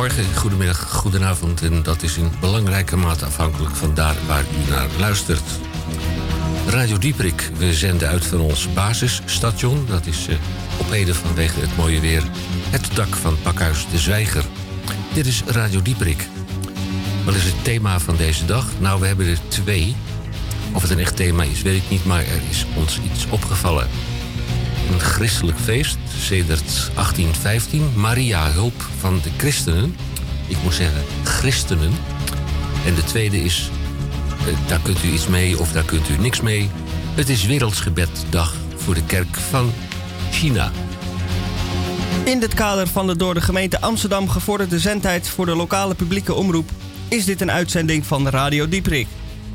Goedemorgen, goedemiddag, goedenavond. En dat is in belangrijke mate afhankelijk van daar waar u naar luistert. Radio Dieprik, we zenden uit van ons basisstation. Dat is uh, op heden vanwege het mooie weer het dak van Pakhuis de Zwijger. Dit is Radio Dieprik. Wat is het thema van deze dag? Nou, we hebben er twee. Of het een echt thema is, weet ik niet, maar er is ons iets opgevallen. Een christelijk feest, sedert 1815, Maria Hulp van de Christenen. Ik moet zeggen, christenen. En de tweede is, eh, daar kunt u iets mee of daar kunt u niks mee. Het is Wereldsgebeddag voor de kerk van China. In dit kader van de door de gemeente Amsterdam gevorderde zendtijd voor de lokale publieke omroep is dit een uitzending van Radio Dieprik.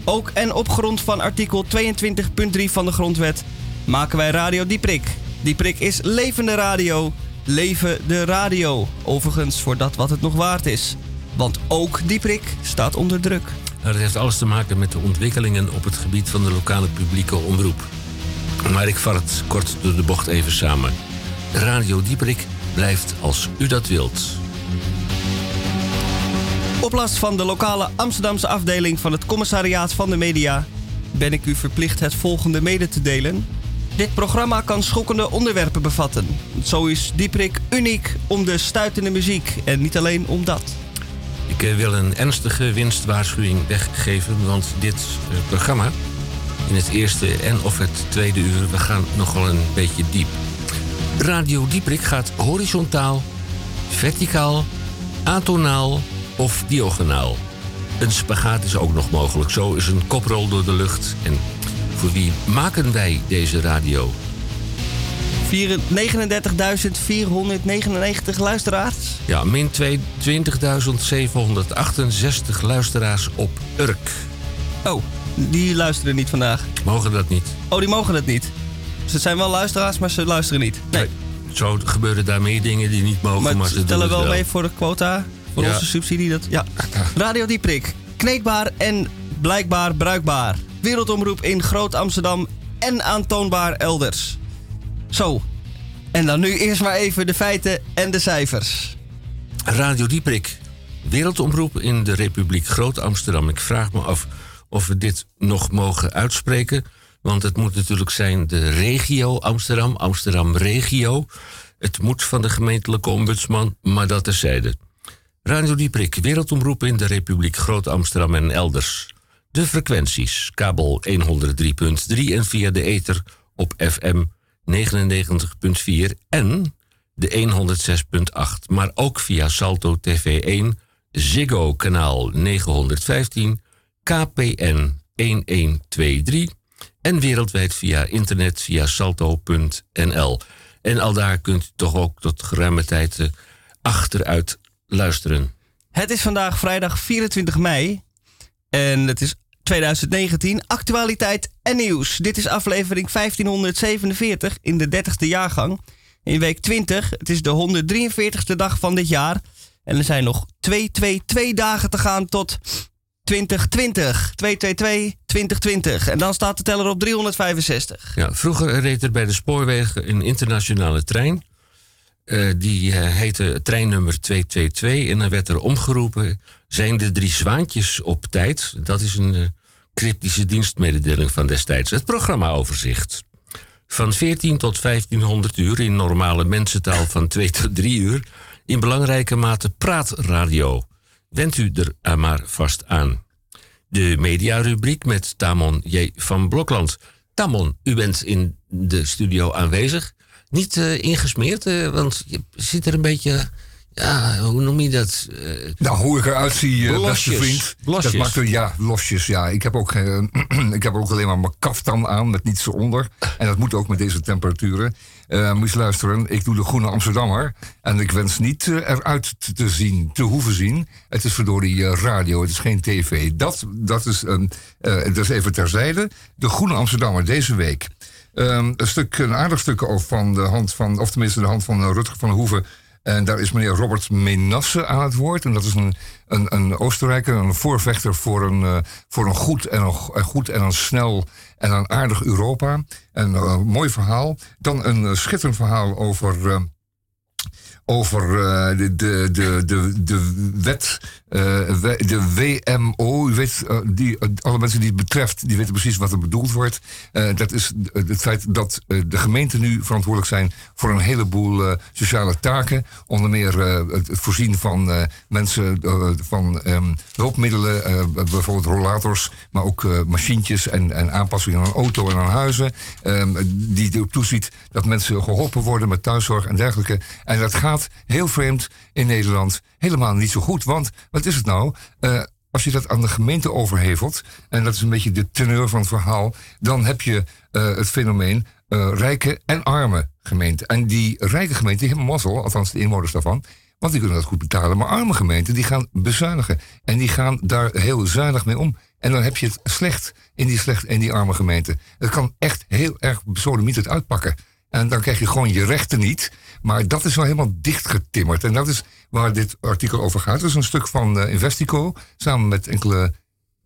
Ook en op grond van artikel 22.3 van de Grondwet maken wij Radio Dieprik. Dieprik is levende radio, leven de radio. Overigens voor dat wat het nog waard is. Want ook Dieprik staat onder druk. Nou, dat heeft alles te maken met de ontwikkelingen op het gebied van de lokale publieke omroep. Maar ik vat het kort door de bocht even samen. Radio Dieprik blijft als u dat wilt. Op last van de lokale Amsterdamse afdeling van het Commissariaat van de Media ben ik u verplicht het volgende mede te delen. Dit programma kan schokkende onderwerpen bevatten. Zo is Dieprik uniek om de stuitende muziek en niet alleen om dat. Ik eh, wil een ernstige winstwaarschuwing weggeven, want dit eh, programma, in het eerste en of het tweede uur, we gaan nogal een beetje diep. Radio Dieprik gaat horizontaal, verticaal, atonaal of diagonaal. Een spagaat is ook nog mogelijk. Zo is een koprol door de lucht. En voor wie maken wij deze radio? 39.499 luisteraars. Ja, min 20.768 luisteraars op Urk. Oh, die luisteren niet vandaag. Mogen dat niet? Oh, die mogen het niet. Dus het zijn wel luisteraars, maar ze luisteren niet. Nee. Zo gebeuren daar meer dingen die niet mogen, maar, ze tellen wel, wel mee voor de quota, voor onze subsidie. Dat, ja. Radio Dieprik, kneedbaar en blijkbaar bruikbaar. Wereldomroep in Groot Amsterdam en aantoonbaar elders. Zo, en dan nu eerst maar even de feiten en de cijfers. Radio Dieprik, wereldomroep in de Republiek Groot Amsterdam. Ik vraag me af of we dit nog mogen uitspreken. Want het moet natuurlijk zijn de regio Amsterdam, Amsterdam regio. Het moet van de gemeentelijke ombudsman, maar dat terzijde. Radio Dieprik, wereldomroep in de Republiek Groot Amsterdam en elders. De frequenties, kabel 103.3 en via de ether op FM 99.4 en de 106.8, maar ook via Salto TV1, Ziggo kanaal 915, KPN 1123 en wereldwijd via internet via salto.nl. En al daar kunt u toch ook tot geruime tijd achteruit luisteren. Het is vandaag vrijdag 24 mei en het is 2019, actualiteit en nieuws. Dit is aflevering 1547 in de 30ste jaargang. In week 20, het is de 143ste dag van dit jaar. En er zijn nog 222 dagen te gaan tot 2020. 222, 2020. En dan staat de teller op 365. Ja, vroeger reed er bij de spoorwegen een internationale trein. Uh, die uh, heette treinnummer 222. En dan werd er omgeroepen: zijn de drie zwaantjes op tijd? Dat is een uh, cryptische dienstmededeling van destijds. Het programmaoverzicht. Van 14 tot 1500 uur in normale mensentaal van 2 tot 3 uur. In belangrijke mate praatradio. Wend u er maar vast aan. De mediarubriek met Tamon J. van Blokland. Tamon, u bent in de studio aanwezig. Niet uh, ingesmeerd, uh, want je zit er een beetje. Ja, hoe noem je dat? Uh, nou, hoe ik eruit zie, uh, beste vriend. Losjes. Dat maakt er, ja, losjes. Ja. Ik, heb ook, ik heb ook alleen maar mijn kaftan aan met niets eronder. En dat moet ook met deze temperaturen. Moet je luisteren, ik doe de Groene Amsterdammer. En ik wens niet eruit te zien, te hoeven zien. Het is verdorie radio, het is geen tv. Dat, dat, is, een, dat is even terzijde. De Groene Amsterdammer deze week. Um, een, stuk, een aardig stuk van de hand van, of tenminste de hand van Rutger van Hoeven. En daar is meneer Robert Menasse aan het woord. En dat is een, een, een Oostenrijker, een voorvechter voor een, voor een, goed, en een, goed en een snel en een aardig Europa. Een uh, mooi verhaal. Dan een schitterend verhaal over, over uh, de, de, de, de, wet, uh, de WMO. U weet, uh, die, alle mensen die het betreft, die weten precies wat er bedoeld wordt. dat is het feit dat de gemeenten nu verantwoordelijk zijn voor een heleboel sociale taken. Onder meer het voorzien van mensen van um, hulpmiddelen, bijvoorbeeld rollators, maar ook machientjes en, en aanpassingen aan auto en aan huizen. Um, die erop toeziet dat mensen geholpen worden met thuiszorg en dergelijke. En dat gaat heel vreemd in Nederland helemaal niet zo goed. Want wat is het nou? Uh, als je dat aan de gemeente overhevelt, en dat is een beetje de teneur van het verhaal, dan heb je uh, het fenomeen uh, rijke en arme gemeenten. En die rijke gemeenten hebben mazzel, althans de inwoners daarvan, want die kunnen dat goed betalen. Maar arme gemeenten die gaan bezuinigen. En die gaan daar heel zuinig mee om. En dan heb je het slecht in die, slecht, in die arme gemeenten. Het kan echt heel erg het uitpakken. En dan krijg je gewoon je rechten niet. Maar dat is wel helemaal dichtgetimmerd. En dat is waar dit artikel over gaat. Het is een stuk van uh, Investico. Samen met enkele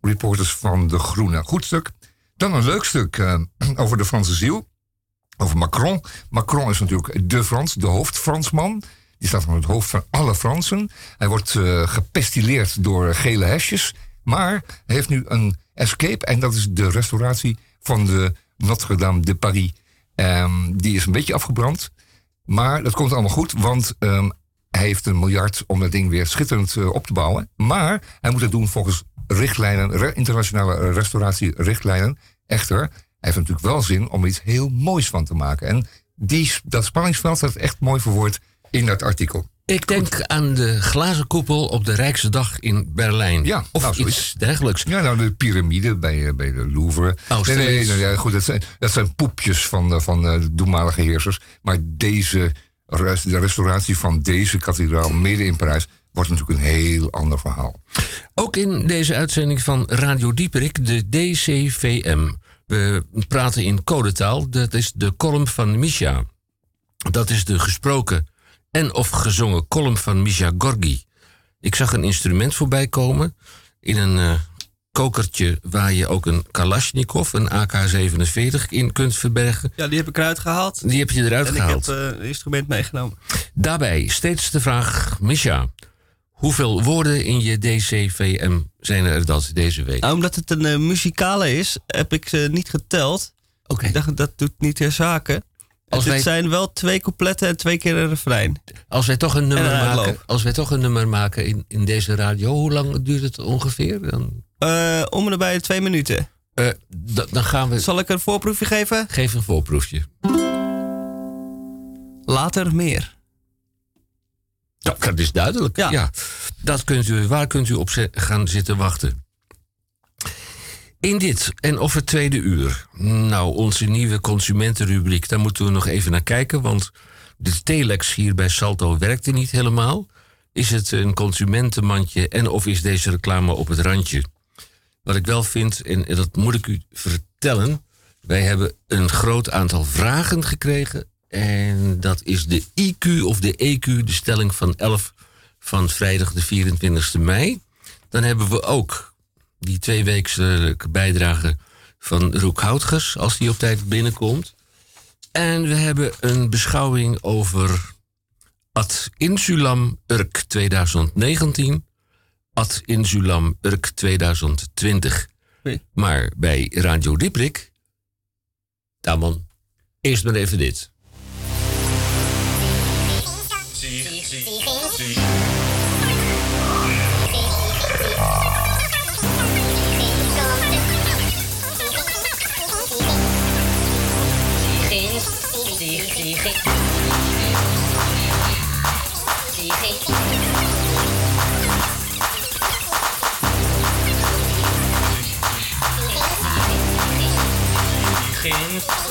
reporters van De Groene. Goed stuk. Dan een leuk stuk uh, over de Franse ziel. Over Macron. Macron is natuurlijk de Frans, de hoofd-Fransman. Die staat aan het hoofd van alle Fransen. Hij wordt uh, gepestileerd door gele hesjes. Maar hij heeft nu een escape. En dat is de restauratie van de Notre-Dame de Paris. Um, die is een beetje afgebrand. Maar dat komt allemaal goed, want um, hij heeft een miljard om dat ding weer schitterend uh, op te bouwen. Maar hij moet het doen volgens richtlijnen, internationale restauratierichtlijnen. Echter, hij heeft natuurlijk wel zin om iets heel moois van te maken. En die, dat spanningsveld staat echt mooi verwoord in dat artikel. Ik denk aan de glazen koepel op de Rijkse Dag in Berlijn. Ja, of nou, iets dergelijks. Ja, nou de piramide bij, eh, bij de Louvre. Oh, nee, nee, nee, nee, goed, dat zijn, dat zijn poepjes van, eh, van uh, doenmalige heersers. Maar deze, de restauratie van deze kathedraal midden in Parijs wordt natuurlijk een heel ander verhaal. Ook in deze uitzending van Radio Dieperik, de DCVM. We praten in codetaal. Dat is de column van Misha. Dat is de gesproken en of gezongen column van Misha Gorgi. Ik zag een instrument voorbij komen in een uh, kokertje waar je ook een Kalashnikov, een AK-47 in kunt verbergen. Ja, die heb ik eruit gehaald. Die heb je eruit en gehaald. En ik heb uh, instrument meegenomen. Daarbij steeds de vraag, Misha, hoeveel woorden in je DCVM zijn er dat deze week? Nou, omdat het een uh, muzikale is, heb ik ze niet geteld. Oké. Okay. Dacht, dat doet niet ter zake. Als het wij, zijn wel twee coupletten en twee keer een refrein. Als wij toch een nummer maken, als wij toch een nummer maken in, in deze radio, hoe lang duurt het ongeveer? Dan? Uh, om en bij twee minuten. Uh, dan gaan we. Zal ik een voorproefje geven? Geef een voorproefje. Later meer. Dat, dat is duidelijk. Ja. ja. Dat kunt u, waar kunt u op gaan zitten wachten? In dit en of het tweede uur. Nou, onze nieuwe consumentenrubriek, daar moeten we nog even naar kijken. Want de telex hier bij Salto werkte niet helemaal. Is het een consumentenmandje en of is deze reclame op het randje? Wat ik wel vind, en dat moet ik u vertellen. Wij hebben een groot aantal vragen gekregen. En dat is de IQ of de EQ, de stelling van 11 van vrijdag de 24 mei. Dan hebben we ook die tweeweekse bijdrage van Roek Houtgers, als die op tijd binnenkomt. En we hebben een beschouwing over Ad Insulam Urk 2019, Ad Insulam Urk 2020. Nee. Maar bij Radio Diprik, Damon, eerst maar even dit. Begin.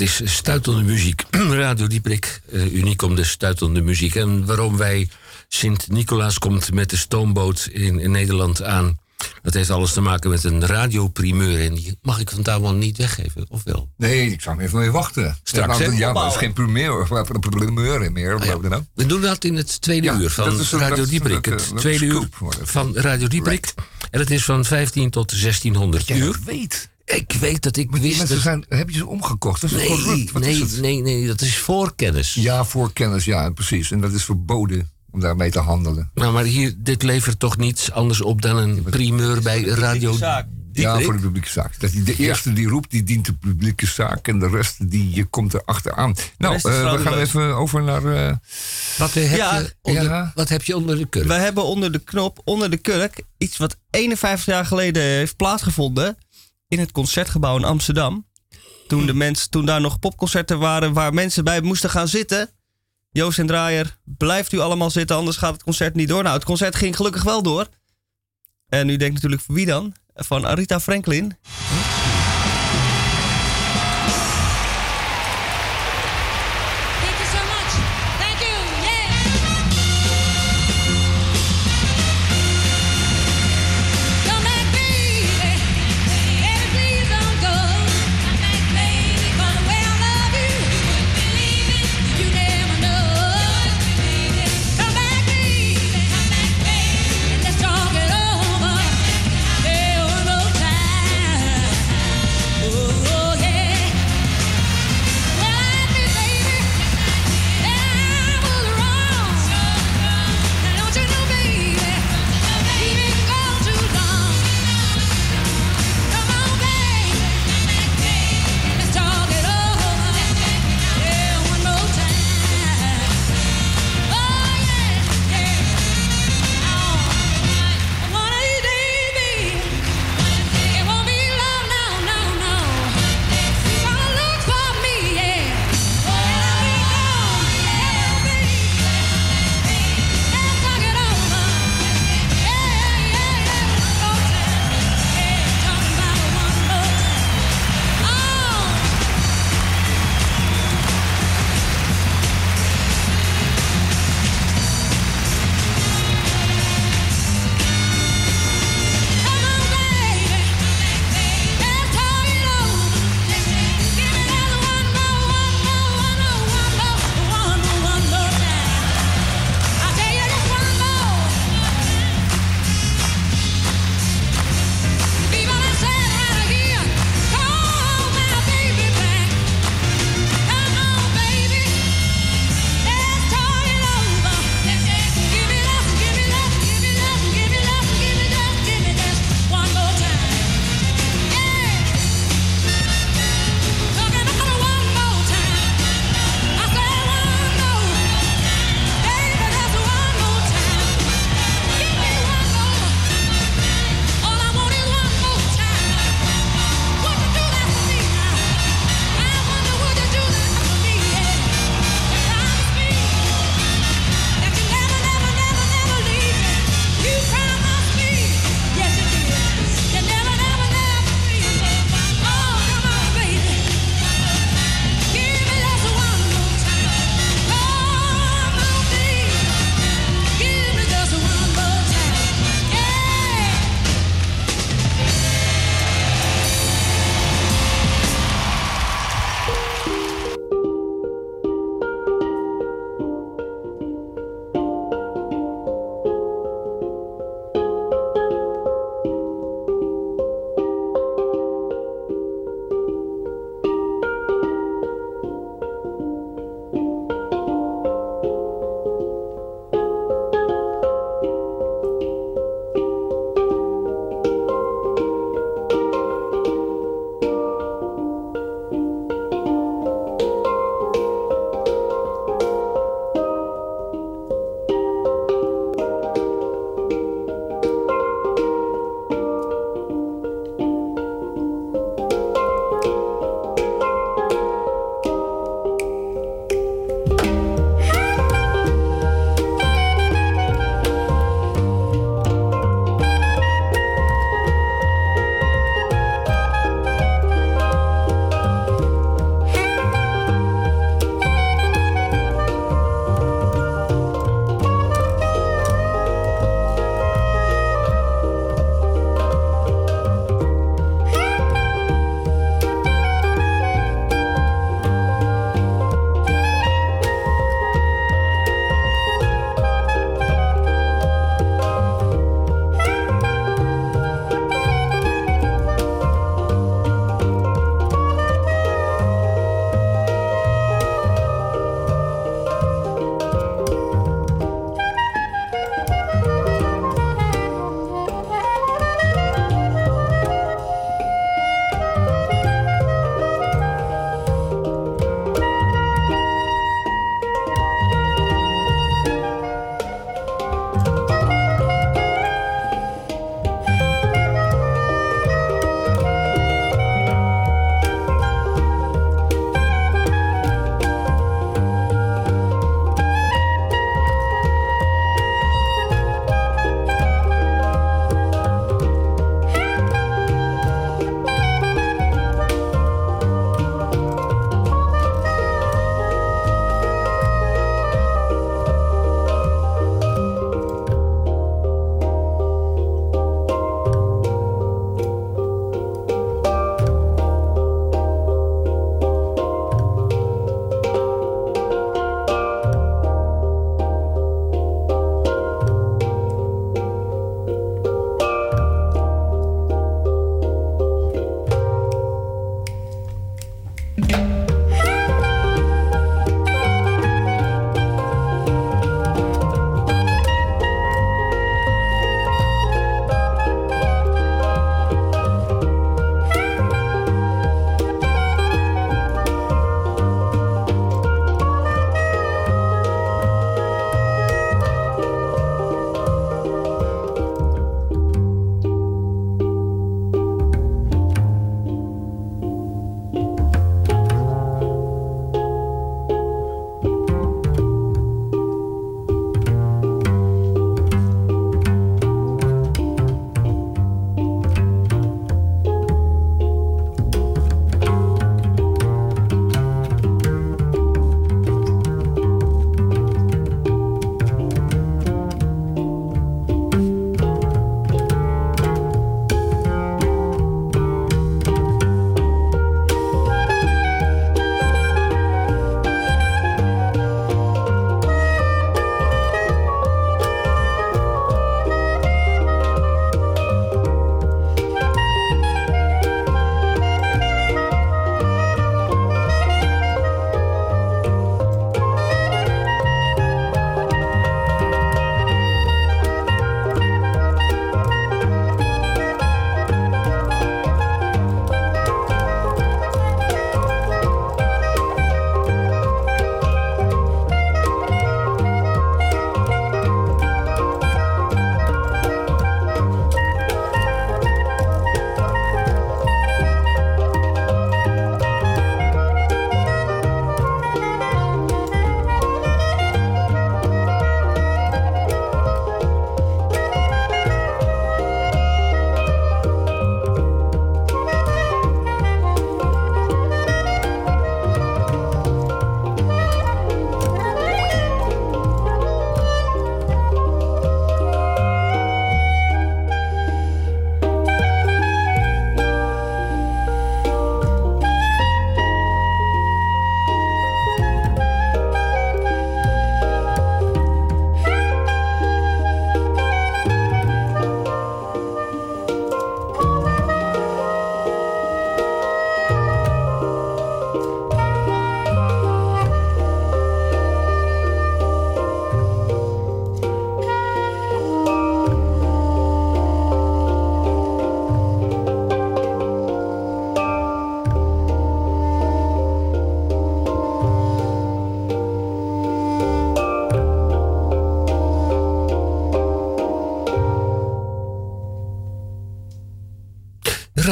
Het is stuitende muziek. Radio Dieprik, eh, uniek om de stuitende muziek. En waarom wij Sint-Nicolaas komt met de stoomboot in, in Nederland aan... dat heeft alles te maken met een radioprimeur. En die mag ik vandaag wel niet weggeven, of wel? Nee, ik zou hem even mee wachten. Straks, ja, ja, maar het is geen primeur, primeur meer. Ook. We doen dat in het tweede Ja, uur van is Radio dat is een- Dieprik. Het tweede uur scoop van Radio Dieprik. En het is van 15 tot 1600 Jij uur. weet. Ik weet dat ik Maar die wist... mensen Dat... zijn, heb je ze omgekocht? Dat is Nee, corrupt. Wat nee, is het? nee, nee, dat is voorkennis. Ja, voor kennis, ja, precies. En dat is verboden om daarmee te handelen. Nou, maar hier, dit levert toch niets anders op dan een primeur bij Radio zaak. Ja, voor de publieke zaak. Dat die, de eerste die roept, die dient de publieke zaak. En de rest, die je komt er achteraan. Nou, eh, we gaan even over naar... eh, Wat, heb Ja, je onder, ja. wat heb je onder de kurk? We hebben onder de knop, onder de kurk, iets wat 51 jaar geleden heeft plaatsgevonden. In het concertgebouw in Amsterdam. Toen, de mens, toen daar nog popconcerten waren waar mensen bij moesten gaan zitten. Joost en Draaier, blijft u allemaal zitten, anders gaat het concert niet door. Nou, het concert ging gelukkig wel door. En u denkt natuurlijk, wie dan? Van Arita Franklin.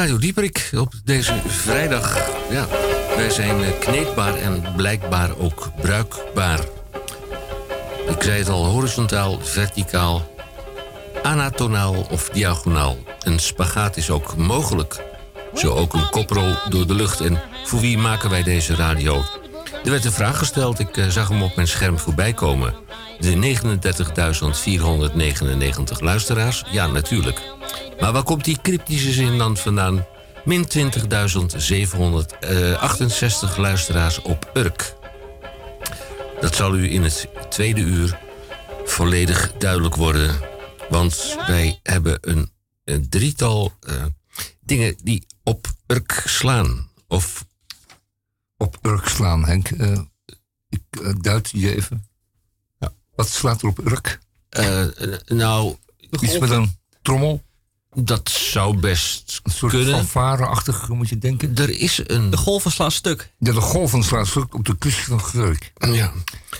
Radio op deze vrijdag. Ja, wij zijn eh, kneedbaar en blijkbaar ook bruikbaar. Ik zei het al, horizontaal, verticaal, anatonaal of diagonaal. Een spagaat is ook mogelijk. Zo ook een koprol door de lucht. En voor wie maken wij deze radio? Er werd een vraag gesteld, ik eh, zag hem op mijn scherm voorbij komen. De 39.499 luisteraars? Ja, natuurlijk. Maar waar komt die cryptische zin dan vandaan? Min 20.768 luisteraars op Urk. Dat zal u in het tweede uur volledig duidelijk worden. Want wij hebben een, een drietal eh, dingen die op Urk slaan. Of Op Urk slaan, Henk. Eh, ik eh, duid je even. Wat slaat er op Urk? eh, nou, Iets met een trommel? Dat zou best Een soort kunnen. fanfare-achtig, moet je denken. Er is een. De golven slaan stuk. Ja, de golven slaan stuk op de kust van Urk. Ja.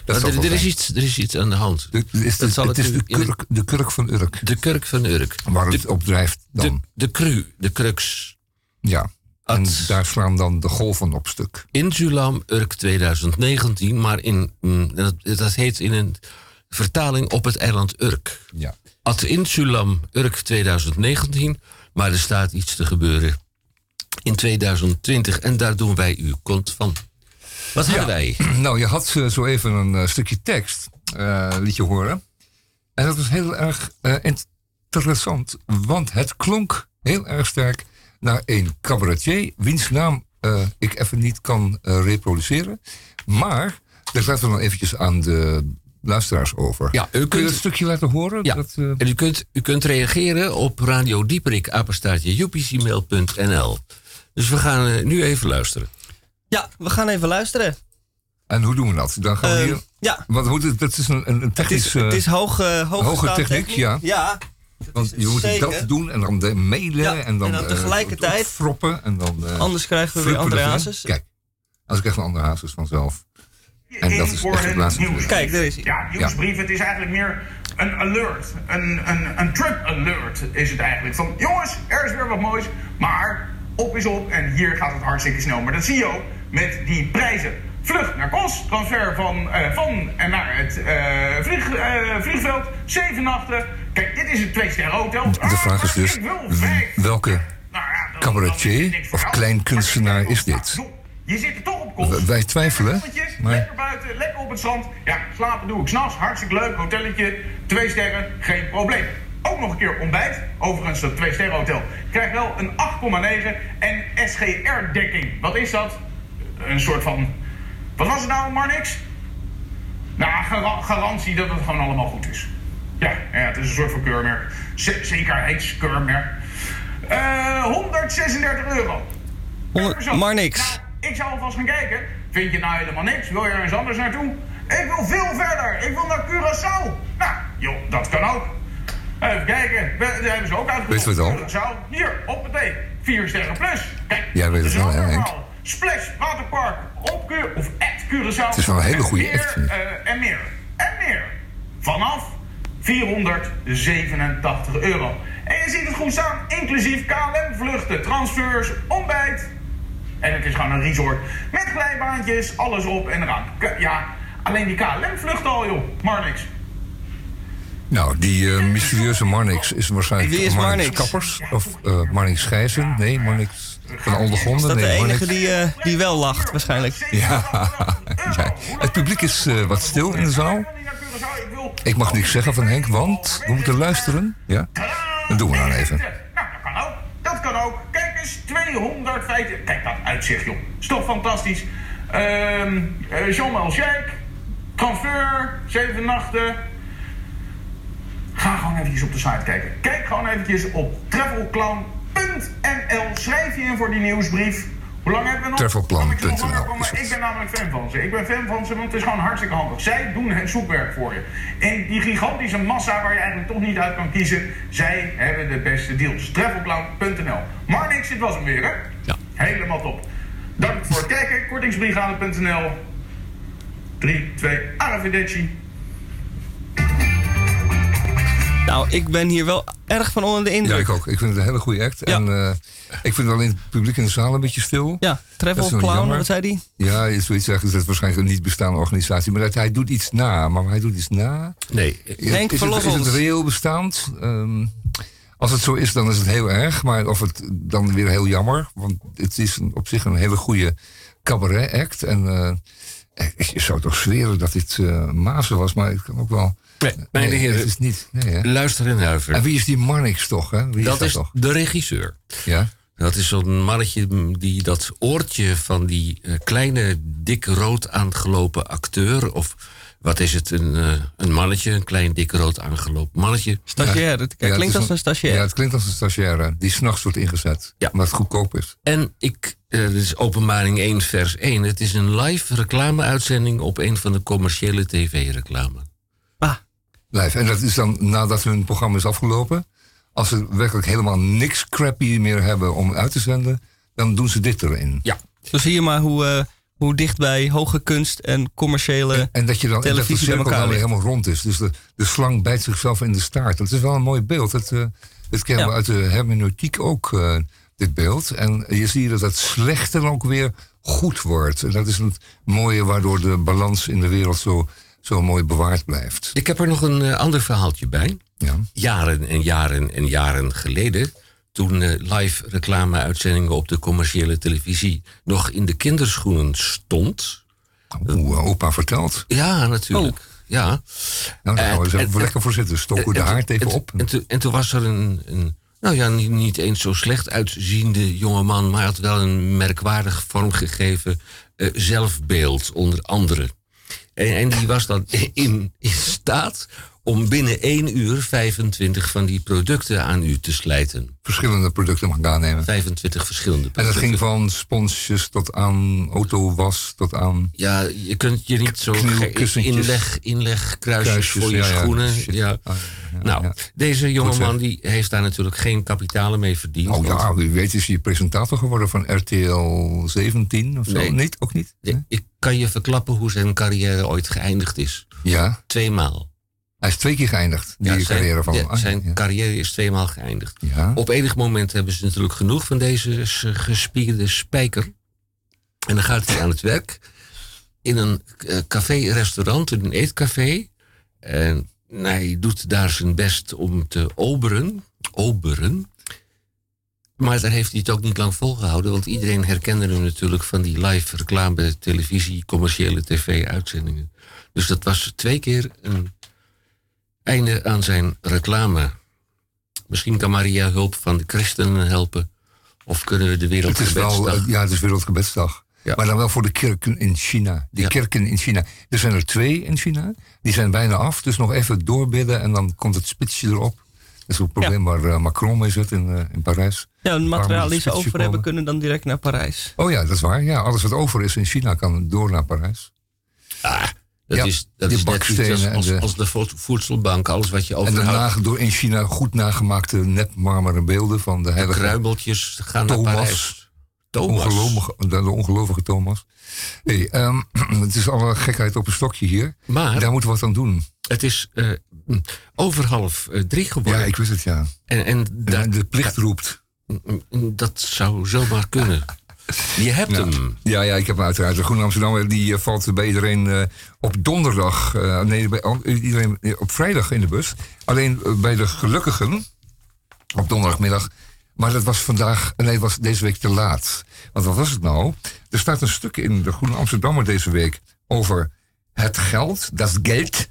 Dat er, wel er, is iets, er is iets aan de hand. De- Het is, Dat de, zal het ik is u de, kurk, de kurk van Urk. De kurk van Urk. Waar het op drijft De, dan. de cru, de crux. Ja. En daar slaan dan de golven op stuk. Insulam Urk 2019, maar in, mm, dat, dat heet in een vertaling op het eiland Urk. Ja. Ad Insulam Urk 2019, maar er staat iets te gebeuren in 2020 en daar doen wij uw kont van. Wat hebben wij? Nou, je had eh, zo even een eh, stukje tekst, eh liet je horen. En dat was heel erg interessant, want het klonk heel erg sterk naar een cabaretier, wiens naam ik even niet kan reproduceren. Maar, dat laten we dan eventjes aan de luisteraars over. Ja, u Kun je kunt- dat stukje laten horen? Ja, Dat, eh, en u kunt, u kunt reageren op Radio Dieperik, apenstaartje, upcmail.nl. Dus we gaan eh, nu even luisteren. Ja, we gaan even luisteren. En hoe doen we dat? Dan gaan we Ehm, hier... ja, Want hoe het, dat is een, een een het technisch... is, het is eh, hoog, eh, hoge techniek, ja. Ja, want je moet zeker. dat doen en dan de mailen Ja, en dan, en dan eh, tegelijkertijd- froppen en dan... eh, anders krijgen we weer erin. Hazes. Kijk, als ik echt een andere Hazes vanzelf. En dat is voor echt laatste. nieuws. Kijk, daar is hij. Ja, nieuwsbrief. Het is eigenlijk meer een alert. Een, een, een trip alert is het eigenlijk. Van jongens, er is weer wat moois. Maar op is op en hier gaat het hartstikke snel. Maar dat zie je ook met die prijzen. Vlucht naar Kos, transfer van, eh, van en naar het eh, vlieg, eh, vliegveld. Zeven nachten. Kijk, dit is het twee sterren hotel. De vraag is dus, welke Nou cabaretier of klein kunstenaar is dit? Je zit er toch wij twijfelen, maar- Lekker buiten, lekker op het strand. Ja, slapen doe ik s'nachts. Hartstikke leuk. Hotelletje, twee sterren, geen probleem. Ook nog een keer ontbijt. Overigens, dat twee sterren hotel krijgt wel een 8,9 en SGR-dekking. Wat is dat? Een soort van. Wat was het nou, Marnix? Nou, gara- garantie dat het gewoon allemaal goed is. Ja, ja het is een soort van keurmerk. Zekerheidskeurmerk. Eh 136 euro. Maar niks. Ik zou alvast gaan kijken. Vind je nou helemaal niks? Wil je ergens anders naartoe? Ik wil veel verder. Ik wil naar Curaçao. Nou, joh, dat kan ook. Even kijken. We- Daar hebben ze ook uitgezocht. Weet je het al? Curaçao. Hier, op het thee. 4 sterren plus. Kijk, Jij weet het wel, hè, Henk? Splash, Waterpark, op of at Curaçao. Het is wel een hele goede ik. eh, en meer. En meer. Vanaf 487 euro. En je ziet het goed staan, inclusief KLM-vluchten, transfers, ontbijt. En het is gewoon een resort met glijbaantjes, alles op en eraan. Ja, alleen die KLM-vlucht al, joh. Maar niks. Nou, die eh, mysterieuze Marnix is waarschijnlijk Wie is Marnix? Kappers. Of eh Marnix Gijzen. Nee, Marnix van Is Ondergronden. dat de Nee, enige Marnix- die, eh, die wel lacht, waarschijnlijk? Ja, ja. Het publiek is eh, wat stil in de zaal. Ik mag niks zeggen van Henk, want we moeten luisteren. Ja? Dat doen we dan even. Nou, dat kan ook. Dat kan ook. Kijk eens, 250. Kijk dat uitzicht, joh. Is toch fantastisch. Ehm eh, Jean-Mal. Transfer. Zeven nachten. Ga gewoon eventjes op de site kijken. Kijk gewoon eventjes op travelclown.nl. Schrijf je in voor die nieuwsbrief. Hoe lang hebben we nog? Travelplan.nl ik ben namelijk fan van ze. Ik ben fan van ze, want het is gewoon hartstikke handig. Zij doen het zoekwerk voor je. In die gigantische massa waar je eigenlijk toch niet uit kan kiezen, zij hebben de beste deals. Travelcloud.nl. Maar niks, dit was hem weer, hè? Ja. Helemaal top. Dank voor het kijken. Kortingsbrigade.nl. 3, 2, arrivederci. Nou, ik ben hier wel erg van onder de Ja, indruk. ik ook. Ik vind het een hele goede act. Ja. En eh, ik vind alleen het publiek in de zaal een beetje stil. Ja, Travel Clown, jammer. wat zei die? Ja, zoiets zeggen. Dat is waarschijnlijk een niet bestaande organisatie. Maar dat, hij doet iets na. Maar hij doet iets na. Nee, Henk, is, het, is het reëel bestaand? Ehm, als het zo is, dan is het heel erg. Maar of het dan weer heel jammer. Want het is een- op zich een hele goede cabaret-act. En eh, je zou toch zweren dat dit eh Mazen was. Maar het kan ook wel... nee, mijn Nee, heren, Het is niet... Nee, luister en En huiver. wie is die Marnix toch? Hè? Wie Dat is dat is toch? de regisseur. Ja? Dat is zo'n mannetje die dat oortje van die eh, kleine, dik rood aangelopen acteur... of wat is het, een, eh, een mannetje, een klein, dik rood aangelopen mannetje... Stagiair. Het Ja, het klinkt als een stagiair. Ja, het klinkt als een stagiaire die s'nachts wordt ingezet. Ja. Omdat het goedkoop is. En ik, eh dit is openbaring 1 vers 1. Het is een live reclame-uitzending op een van de commerciële tv-reclame. Ah, Live. En dat is dan nadat hun programma is afgelopen. Als ze werkelijk helemaal niks crappy meer hebben om uit te zenden, dan doen ze dit erin. Ja, zo zie je maar hoe, eh, hoe dicht bij hoge kunst en commerciële... En dat je dan en dat de Televisie cirkel dan helemaal rond is. Dus de, de slang bijt zichzelf in de staart. Dat is wel een mooi beeld. Dat, eh dat kennen we uit de hermeneutiek ook, eh, dit beeld. En je ziet dat het slechte dan ook weer goed wordt. En dat is het mooie waardoor de balans in de wereld zo, zo mooi bewaard blijft. ik heb er nog een eh, ander verhaaltje bij. Ja. Jaren en jaren en jaren geleden... toen eh, live reclame-uitzendingen op de commerciële televisie... nog in de kinderschoenen stond... Oeh, eh, opa vertelt. Ja, natuurlijk. Ja. Nou, daar gaan we eens even lekker voor zitten. Stoken de haard even en- op. En, toen- en toen was er een, een nou ja, niet, niet eens zo slecht uitziende jongeman, maar had wel een merkwaardig vormgegeven eh, zelfbeeld, onder andere. En, en die was dan in, in staat om binnen één uur 25 van die producten aan u te slijten. Verschillende producten mag ik aannemen. 25 verschillende En producten. dat ging van sponsjes tot aan autowas tot aan... Ja, je kunt je niet zo inleg, inlegkruisjes Kruisjes, voor je ja, schoenen. Ja. Ah, ja, nou, deze jongeman die heeft daar natuurlijk geen kapitalen mee verdiend. Oh ja, wie weet is hij presentator geworden van RTL 17 of zo? Nee. Niet? Ook niet? ik kan je verklappen hoe zijn carrière ooit geëindigd is. Ja, Tweemaal. Hij is twee keer geëindigd, die Ja, zijn, carrière van ja, zijn ja. carrière is tweemaal geëindigd. Op enig moment hebben ze natuurlijk genoeg van deze gespierde spijker. En dan gaat hij aan het werk in een eh, café-restaurant, in een eetcafé. En hij doet daar zijn best om te oberen. Oberen. Maar daar heeft hij het ook niet lang volgehouden, want iedereen herkende hem natuurlijk van die live reclame, televisie, commerciële tv-uitzendingen. Dus dat was twee keer een einde aan zijn reclame. Misschien kan Maria hulp van de christenen helpen. Of kunnen we de Het is wel, Wereldgebedsdag... eh, ja, het is Wereldgebedsdag. Ja. Maar dan wel voor de kerken in China. Ja. kerken in China. Er zijn er twee in China. Die zijn bijna af. Dus nog even doorbidden en dan komt het spitsje erop. Dat is ook het probleem waar eh, Macron mee zit in, eh, in Parijs. Ja, het materiaal die ze het over hebben kunnen dan direct naar Parijs. Oh ja, dat is waar. Ja, alles wat over is in China kan door naar Parijs. Dat Ja, is, dat is bakstenen als, en als, de- als de vo- voedselbank. Alles wat je En overhoudt. na- door in China goed nagemaakte nepmarmeren beelden van de heilige Kruimeltjes gaan Thomas. naar Parijs. Thomas. ongelovige, de, de ongelovige Thomas. Hey, ehm, het is alle gekheid op een stokje hier. Maar Daar moeten we wat aan doen. het is eh, mm, over half eh, drie Ja, geworden. ik wist het, ja. en, en De, de plicht roept. mm, dat zou zomaar kunnen. Je hebt hem. Ja, ja, ik heb hem uiteraard. De Groene Amsterdammer die eh, valt bij iedereen eh, op donderdag, eh, nee, bij, iedereen eh, op vrijdag in de bus. Alleen eh, bij de gelukkigen op donderdagmiddag. Maar dat was vandaag, nee, was deze week te laat. Want wat was het nou? Er staat een stuk in de Groene Amsterdammer deze week over het geld, dat geld.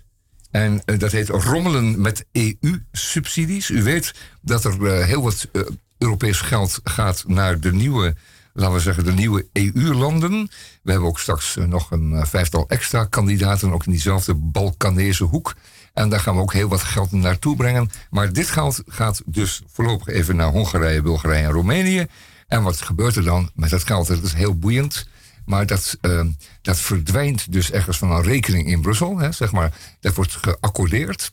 En eh, dat heet rommelen met EU-subsidies. U weet dat er eh, heel wat eh, Europees geld gaat naar de nieuwe, laten we zeggen, de nieuwe EU-landen. We hebben ook straks eh, nog een eh, vijftal extra kandidaten, ook in diezelfde Balkanese hoek. En daar gaan we ook heel wat geld naartoe brengen. Maar dit geld gaat dus voorlopig even naar Hongarije, Bulgarije en Roemenië. En wat gebeurt er dan met dat geld? Dat is heel boeiend. Maar dat, eh, dat verdwijnt dus ergens van een rekening in Brussel. Hè, zeg maar. Dat wordt geaccordeerd.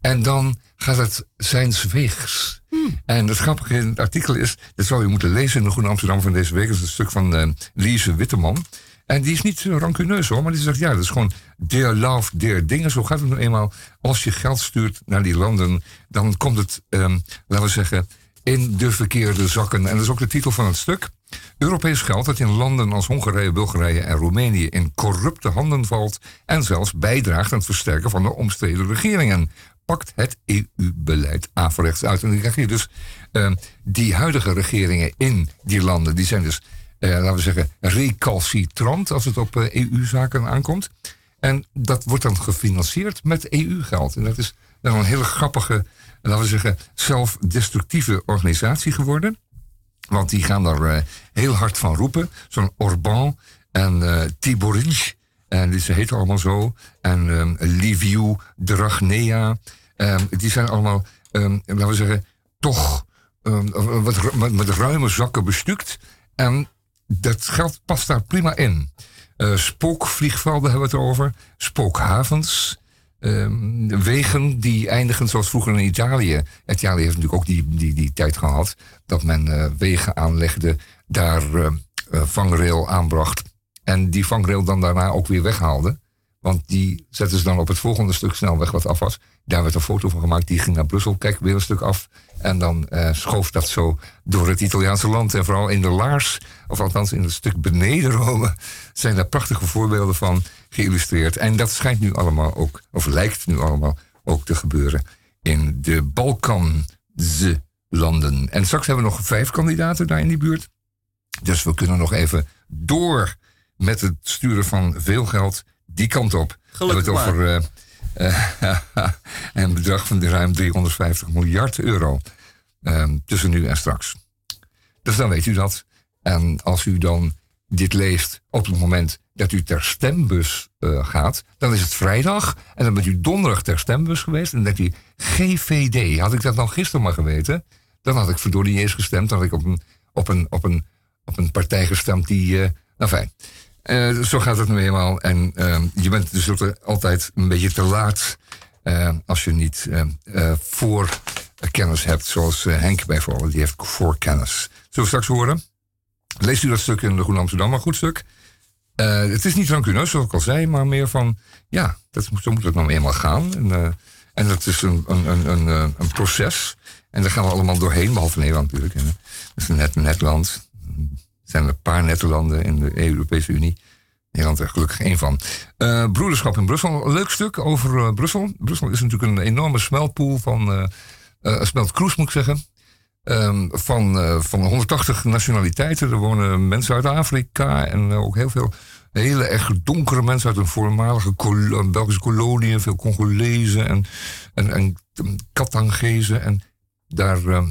En dan gaat het zijns weegs. En het grappige in het artikel is, dat zou je moeten lezen in de Groene Amsterdam van deze week. Dat is een stuk van eh Lise Witteman. En die is niet eh, rancuneus hoor, maar die zegt ja, dat is gewoon dear love, dear dingen. Zo gaat het nou eenmaal. Als je geld stuurt naar die landen, dan komt het, ehm, laten we zeggen, in de verkeerde zakken. En dat is ook de titel van het stuk. Europees geld dat in landen als Hongarije, Bulgarije en Roemenië in corrupte handen valt en zelfs bijdraagt aan het versterken van de omstreden regeringen. Pakt het EU-beleid averechts uit. En dan krijg je dus eh, die huidige regeringen in die landen, die zijn dus, eh, laten we zeggen, recalcitrant als het op eh, EU-zaken aankomt. En dat wordt dan gefinancierd met EU-geld. En dat is dan een hele grappige, laten we zeggen, zelfdestructieve organisatie geworden. Want die gaan daar eh, heel hard van roepen. Zo'n Orbán en Tiboric. En die, ze heten allemaal zo. En ehm Liviu Dragnea. Ehm, die zijn allemaal, ehm, laten we zeggen, toch ehm, wat, met, ruime zakken bestukt. En dat geld past daar prima in. Eh, spookvliegvelden hebben we het over. Spookhavens. Wegen die eindigen zoals vroeger in Italië. Italië heeft natuurlijk ook die, die, die tijd gehad dat men eh, wegen aanlegde, daar eh, eh, vangrail aanbracht. En die vangrail dan daarna ook weer weghaalde. Want die zetten ze dan op het volgende stuk snelweg wat af was. Daar werd een foto van gemaakt, die ging naar Brussel, kijk weer een stuk af. En dan eh, schoof dat zo door het Italiaanse land. En vooral in de Laars, of althans in het stuk beneden Rome, zijn daar prachtige voorbeelden van geïllustreerd. En dat schijnt nu allemaal ook, of lijkt nu allemaal ook te gebeuren in de Balkanse landen. En straks hebben we nog vijf kandidaten daar in die buurt. Dus we kunnen nog even door met het sturen van veel geld die kant op. Gelukkig het over eh, eh, een bedrag van ruim 350 miljard euro. ehm, tussen nu en straks. Dus dan weet u dat. En als u dan dit leest op het moment dat u ter stembus eh, gaat, dan is het vrijdag. En dan bent u donderdag ter stembus geweest. En dan denkt u, GVD, had ik dat nou gisteren maar geweten, dan had ik verdorie niet eens gestemd. Dan had ik op een, op een, op een, op een partij gestemd die. nou fijn. Eh, zo gaat het nu eenmaal. En eh, je bent dus altijd een beetje te laat eh, als je niet eh, eh, voor kennis hebt, zoals Henk bijvoorbeeld. Die heeft voorkennis. Zullen we straks horen? Leest u dat stuk in de Groene Amsterdam, een goed stuk. Het is niet rancuneus, zoals ik al zei, maar meer van, ja, dat, zo moet het nou eenmaal gaan. En, en dat is een, een, een, een, proces. En daar gaan we allemaal doorheen, behalve Nederland natuurlijk. Dat is net, net land. Zijn een paar nette landen in de Europese Unie. Nederland er gelukkig één van. Eh, broederschap in Brussel. Leuk stuk over eh, Brussel. Brussel is natuurlijk een enorme smeltpool van... een smeltkroes moet ik zeggen. Ehm, van, van 180 nationaliteiten. Er wonen mensen uit Afrika en ook heel veel hele erg donkere mensen uit een voormalige Belgische kolonie. Veel Congolezen en, en, en Katangezen. En daar ehm,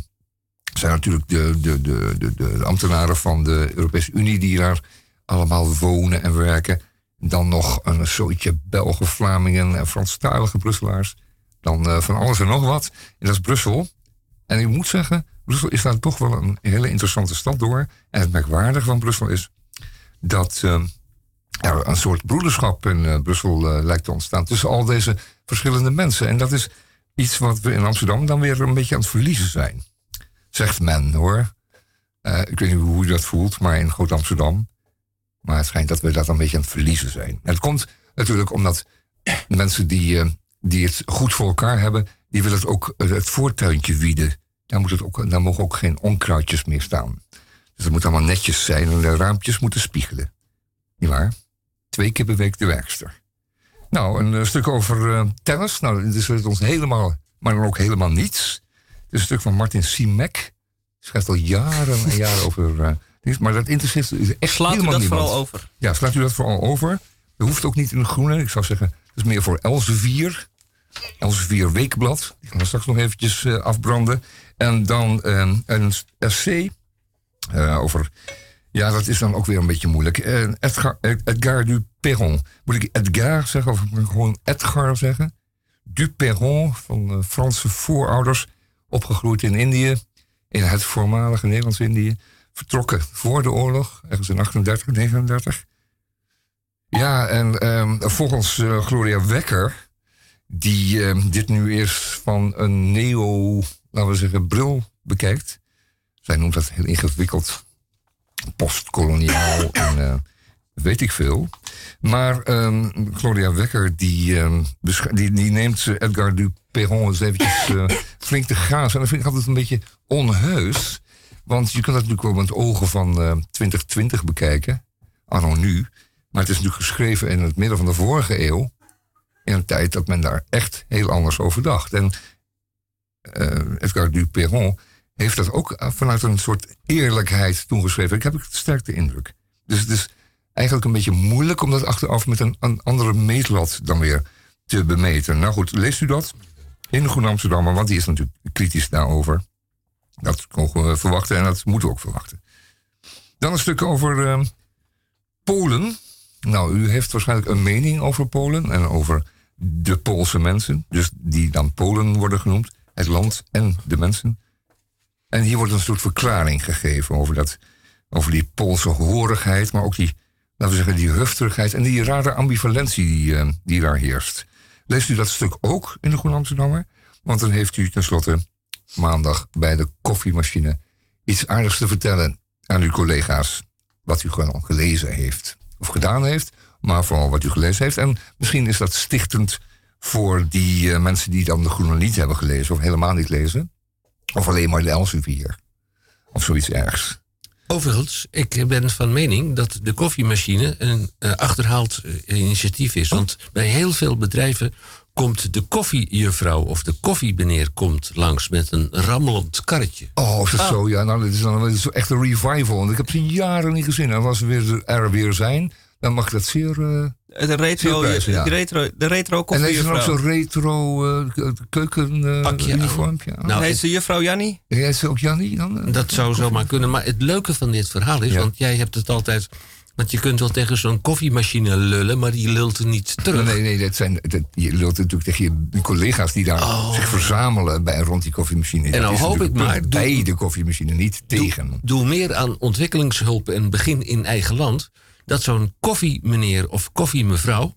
zijn natuurlijk de, de, de, de, de ambtenaren van de Europese Unie die daar allemaal wonen en werken. Dan nog een soortje Belgen, Vlamingen en Franstalige Brusselaars. Dan eh, van alles en nog wat. En dat is Brussel. En ik moet zeggen, Brussel is daar toch wel een hele interessante stad door. En het merkwaardige van Brussel is dat eh, er een soort broederschap in eh, Brussel eh, lijkt te ontstaan tussen al deze verschillende mensen. En dat is iets wat we in Amsterdam dan weer een beetje aan het verliezen zijn. Zegt men hoor. Eh, ik weet niet hoe je dat voelt, maar in Groot Amsterdam. Maar het schijnt dat we dat een beetje aan het verliezen zijn. Het komt natuurlijk omdat mensen die, eh, die het goed voor elkaar hebben, die willen het ook eh, het voortuintje wieden. Daar, moet het ook, daar mogen ook geen onkruidjes meer staan. Dus het moet allemaal netjes zijn en de raampjes moeten spiegelen. Niet waar? Twee keer per week de werkster. Nou, een stuk over eh, tennis. Nou, dit is ons helemaal, maar dan ook helemaal niets. Het is een stuk van Martin Simek. Schrijft al jaren en jaren over. niets, maar dat interesseert u echt Slaat u helemaal dat niemand. vooral over? Ja, slaat u dat vooral over. Dat hoeft ook niet in de groene. Ik zou zeggen, dat is meer voor Elsevier. Elsevier Weekblad. Die gaan we straks nog eventjes eh, afbranden. En dan eh, een essay over... Ja, dat is dan ook weer een beetje moeilijk. Edgar, Edgar du Perron. Moet ik Edgar zeggen of moet ik gewoon Edgar zeggen? Du Perron van Franse voorouders. Opgegroeid in Indië. In het voormalige Nederlands-Indië. Vertrokken voor de oorlog. Ergens in 38, 39. Ja, en ehm, volgens eh, Gloria Wekker, die ehm, dit nu eerst van een neo, laten we zeggen, bril bekijkt. Zij noemt dat heel ingewikkeld, postkoloniaal en eh, weet ik veel. Maar ehm, Gloria Wekker, die, ehm, die, die neemt eh, Edgar du Perron eens eventjes eh, flink te grazen. En dat vind ik altijd een beetje onheus. Want je kunt dat natuurlijk wel met ogen van eh, 2020 bekijken, anno nu. Maar het is natuurlijk geschreven in het midden van de vorige eeuw. In een tijd dat men daar echt heel anders over dacht. En Edgar du Perron heeft dat ook vanuit een soort eerlijkheid toen geschreven. Ik heb ik sterk de indruk. Dus het is eigenlijk een beetje moeilijk om dat achteraf met een, een andere meetlat dan weer te bemeten. Nou goed, leest u dat in de Groene Amsterdammer, want die is natuurlijk kritisch daarover. Dat mogen we verwachten en dat moeten we ook verwachten. Dan een stuk over eh, Polen. Nou, u heeft waarschijnlijk een mening over Polen en over de Poolse mensen. Dus die dan Polen worden genoemd. Het land en de mensen. En hier wordt een soort verklaring gegeven over, dat, over die Poolse horigheid, maar ook die, laten we zeggen, die hufterigheid en die rare ambivalentie die, eh, die daar heerst. Leest u dat stuk ook in de Groene Amsterdammer? Want dan heeft u tenslotte maandag bij de koffiemachine iets aardigs te vertellen aan uw collega's. Wat u gewoon gelezen heeft of gedaan heeft, maar vooral wat u gelezen heeft. En misschien is dat stichtend voor die eh, mensen die dan de Groene niet hebben gelezen of helemaal niet lezen. Of alleen maar de Elsevier. Of zoiets ergs. Overigens, ik ben van mening dat de koffiemachine een eh, achterhaald eh, initiatief is. Want bij heel veel bedrijven komt de koffiejuffrouw of de koffiemeneer komt langs met een rammelend karretje. Oh, is dat zo? Ja, nou, dit is dan dit is echt een revival. Want ik heb ze jaren niet gezien. En als ze weer, er weer zijn, dan mag dat zeer... eh, De retro, ja. de retro, de retro en heeft ze dan ook zo'n retro eh, keuken Pakje aan. uniformpje aan? Nou, Heet ze juffrouw Jannie? Heet ze ook Jannie dan? eh? Dat zou zomaar kunnen. Maar het leuke van dit verhaal is, Ja. want jij hebt het altijd, Want je kunt wel tegen zo'n koffiemachine lullen, maar die lult er niet terug. Nee, nee, dat zijn, dat, je lult natuurlijk tegen je collega's die daar zich verzamelen bij, rond die koffiemachine. Oh. En is hoop ik maar, doe- Bij de koffiemachine, niet tegen. Doe meer aan ontwikkelingshulp en begin in eigen land. Dat zo'n koffiemeneer of koffiemevrouw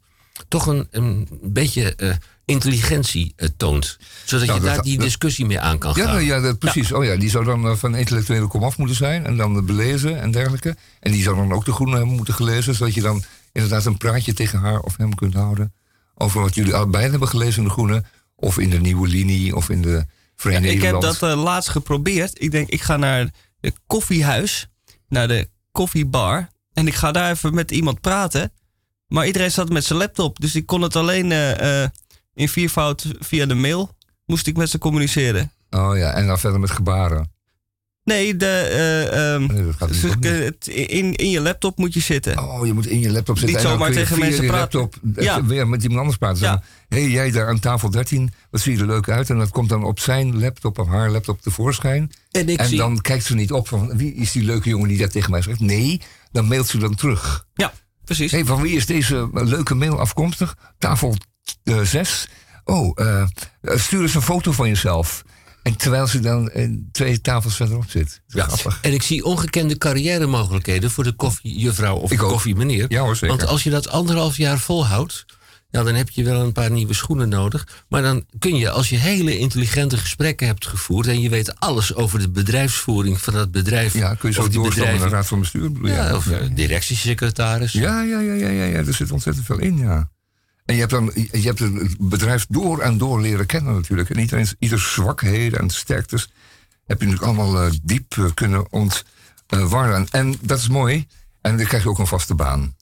toch een, een beetje eh, intelligentie eh, toont. Zodat Nou, je dat- daar die dat- discussie mee aan kan Ja, gaan. nou, ja dat, precies. Oh ja, die zou dan eh, van intellectuele komaf moeten zijn. En dan belezen en dergelijke. En die zou dan ook de groene hebben moeten gelezen. Zodat je dan inderdaad een praatje tegen haar of hem kunt houden. Over wat jullie allebei hebben gelezen in de groene. Of in de nieuwe linie. Of in de Verenigde ik heb dat laatst geprobeerd. Ik denk, ik ga naar het koffiehuis, naar de koffiebar. En ik ga daar even met iemand praten. Maar iedereen zat met zijn laptop. Dus ik kon het alleen eh, eh, in viervoud via de mail. Moest ik met ze communiceren. Oh ja, en dan verder met gebaren. Nee, de, eh, ehm, Nee, dat gaat dus, niet. eh, het- in, in je laptop moet je zitten. Oh, je moet in je laptop zitten. Niet en dan zomaar kun je tegen via mensen praten. laptop Ja. weer met iemand anders praten. Ja. Hé, hey, jij daar aan tafel 13, wat zie je er leuk uit? En dat komt dan op zijn laptop of haar laptop tevoorschijn. En ik en zie- dan kijkt ze niet op van wie is die leuke jongen die dat tegen mij zegt. Nee, dan mailt ze dan terug. Ja, precies. Hey, van wie is deze eh, leuke mail afkomstig? Tafel 6. Oh, eh, eh, stuur eens een foto van jezelf. En terwijl ze dan eh, twee tafels verderop zit. Ja. Grappig. En ik zie ongekende carrière mogelijkheden voor de koffiejuffrouw of Ik de koffiemeneer. Ja hoor, zeker. Want als je dat anderhalf jaar volhoudt, ja, dan heb je wel een paar nieuwe schoenen nodig. Maar dan kun je, als je hele intelligente gesprekken hebt gevoerd en je weet alles over de bedrijfsvoering van dat bedrijf. Ja, kun je zo doorstaan naar de raad van bestuur. ja, of Ja. eh, directiesecretaris. Ja, ja, ja, ja, ja, ja, er zit ontzettend veel in, ja. En je hebt dan je hebt het bedrijf door en door leren kennen natuurlijk. En iedereen, ieders zwakheden en sterktes heb je natuurlijk allemaal eh, diep eh, kunnen ontwarren. en dat is mooi. En dan krijg je ook een vaste baan.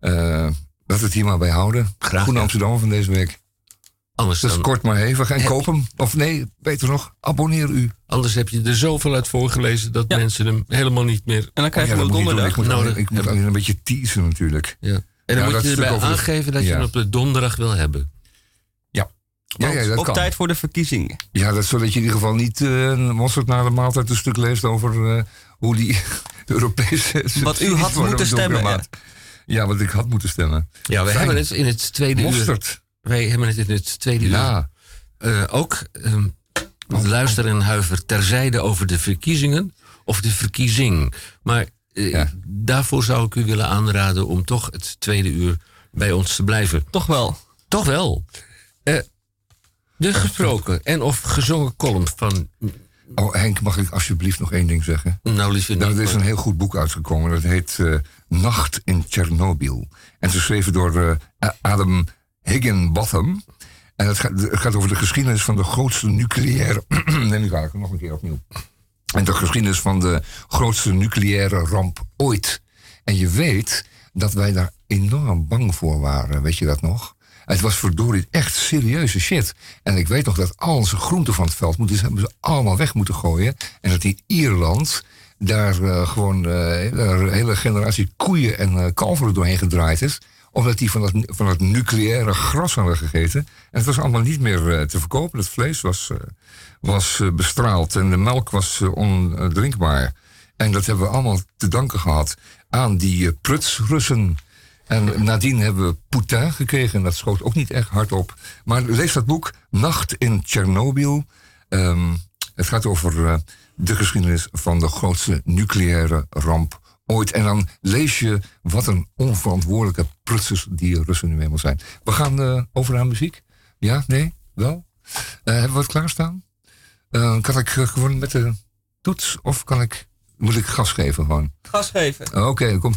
Eh laten we het hier maar bij houden. Graag. Amsterdam van deze week. Anders, Dus dan, kort maar hevig. En koop hem. Of nee, beter nog, abonneer u. anders heb je er zoveel uit voorgelezen dat Ja. mensen hem helemaal niet meer. En dan krijg je Ja, hem dat doen. donderdag. Ik moet, nodig alleen, ik moet alleen een beetje teasen natuurlijk. Ja. En dan Ja, moet dat je erbij aangeven dat je hem op de donderdag wil hebben. Ja, ja, dat op kan. tijd voor de verkiezingen. Ja, dat zodat je in ieder geval niet eh een mosterd na de maaltijd een stuk leest over eh, hoe die Europese. Wat u had moeten stemmen. Ja, wat ik had moeten stemmen. Ja, we hebben het in het tweede uur. Wij hebben het in het tweede uur Ja. eh, ook ehm met luister en huiver terzijde over de verkiezingen of de verkiezing. Maar eh, Ja. daarvoor zou ik u willen aanraden om toch het tweede uur bij ons te blijven. Toch wel. Toch wel. Eh, de gesproken en of gezongen column van. Oh, Henk, mag ik alsjeblieft nog één ding zeggen? Nou, niet. Nou, er is een heel goed boek uitgekomen. Dat heet eh, Nacht in Tsjernobyl. En het is geschreven door eh, Adam Higginbotham. En het gaat, gaat over de geschiedenis van de grootste nucleaire... Neem ik eigenlijk nog een keer opnieuw. En de geschiedenis van de grootste nucleaire ramp ooit. En je weet dat wij daar enorm bang voor waren. Weet je dat nog? Het was verdorie echt serieuze shit. En ik weet nog dat al onze groenten van het veld moeten, hebben ze allemaal weg moeten gooien. En dat in Ierland daar eh, gewoon eh, een hele generatie koeien en eh, kalveren doorheen gedraaid is. Omdat die van dat, van dat nucleaire gras hadden gegeten. En het was allemaal niet meer eh, te verkopen. Het vlees was, eh, was eh, bestraald en de melk was eh, ondrinkbaar. En dat hebben we allemaal te danken gehad aan die eh, prutsrussen. En nadien hebben we Poetin gekregen. En dat schoot ook niet echt hard op. Maar lees dat boek, Nacht in Tsjernobyl. Ehm, het gaat over eh, de geschiedenis van de grootste nucleaire ramp ooit. En dan lees je wat een onverantwoordelijke prutsers die Russen nu eenmaal zijn. We gaan eh, over naar muziek. Ja, nee, wel? Eh, hebben we wat klaarstaan? Eh, kan ik gewoon met de toets of kan ik, moet ik gas geven gewoon? Gas geven. Oké, dan komt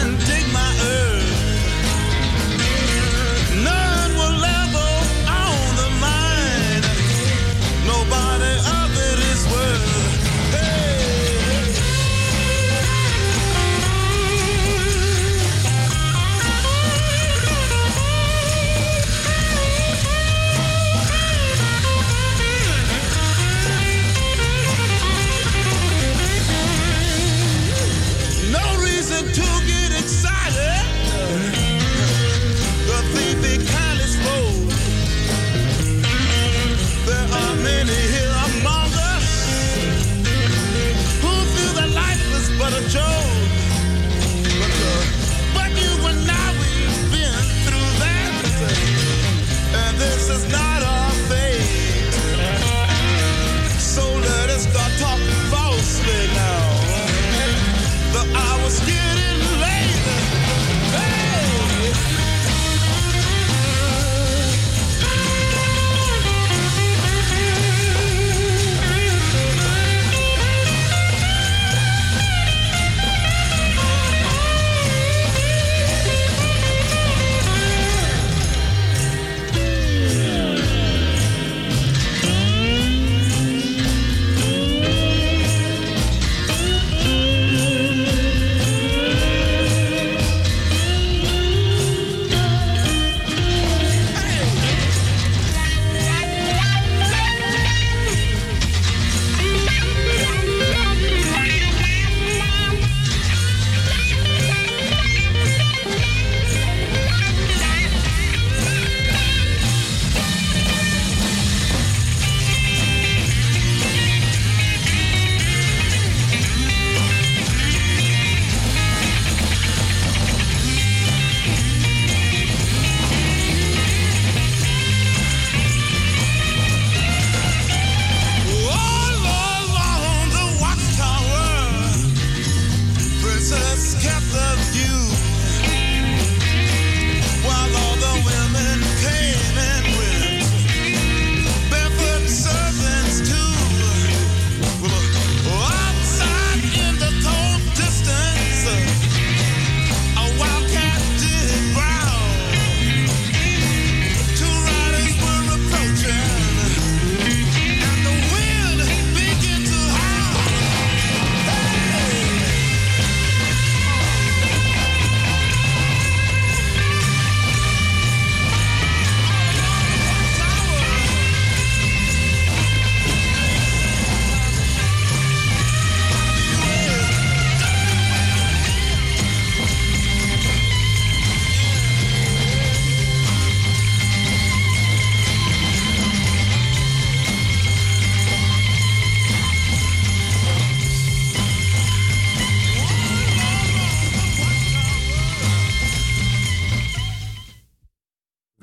this is not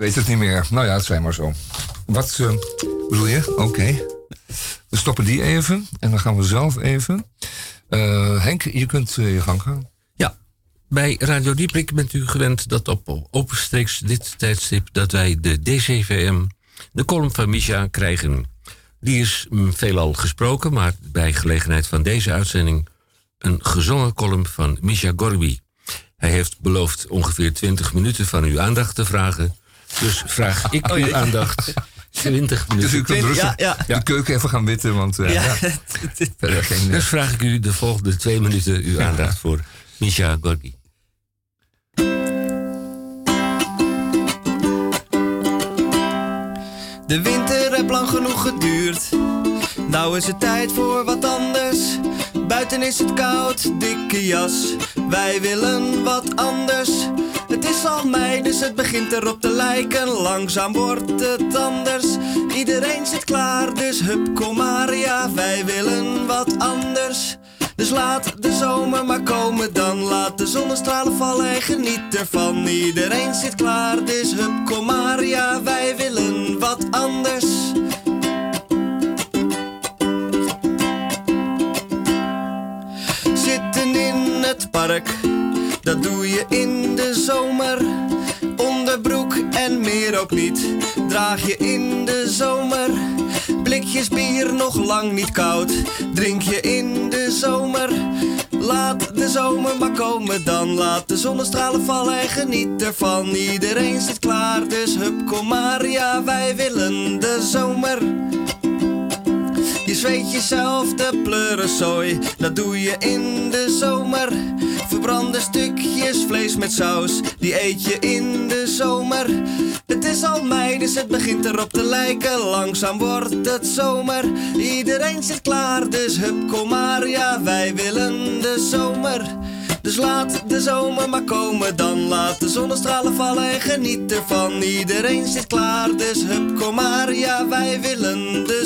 weet het niet meer. Nou ja, het zijn maar zo. Wat eh, bedoel je? Oké. We stoppen die even en dan gaan we zelf even. Eh, Henk, je kunt eh, je gang gaan. Ja, bij Radio Dieprik bent u gewend dat op openstreeks dit tijdstip dat wij de DCVM, de column van Misha, krijgen. Die is mm, veelal gesproken, maar bij gelegenheid van deze uitzending een gezongen column van Misha Gorby. Hij heeft beloofd ongeveer 20 minuten van uw aandacht te vragen. Dus vraag ik uw aandacht 20 Dus u minuten. kunt rustig ja, ja. de keuken even gaan witten, want eh, Ja, geen... eh, Dus vraag ik u de volgende twee minuten uw aandacht voor Misha Gorby. De winter heeft lang genoeg geduurd. Nou is het tijd voor wat anders. Buiten is het koud, dikke jas. Wij willen wat anders. Het is al mei, dus het begint erop te lijken. Langzaam wordt het anders. Iedereen zit klaar, dus hup, kom wij willen wat anders. Dus laat de zomer maar komen dan. Laat de zonnestralen vallen en geniet ervan. Iedereen zit klaar, dus hup, kom wij willen wat anders. Dat doe je in de zomer. Onderbroek en meer ook niet, draag je in de zomer. Blikjes bier nog lang niet koud, drink je in de zomer. Laat de zomer maar komen dan, laat de zonnestralen vallen en geniet ervan. Iedereen zit klaar, dus hup, kom maar, ja, wij willen de zomer. Zweet jezelf de pleurenzooi, dat doe je in de zomer. Verbrande stukjes vlees met saus, die eet je in de zomer. Het is al mei, dus het begint erop te lijken. Langzaam wordt het zomer. Iedereen zit klaar, dus hup, kom maar, ja, wij willen de zomer. Dus laat de zomer maar komen dan. Laat de zonnestralen vallen en geniet ervan. Iedereen zit klaar, dus hup, kom maar. Ja, wij willen de.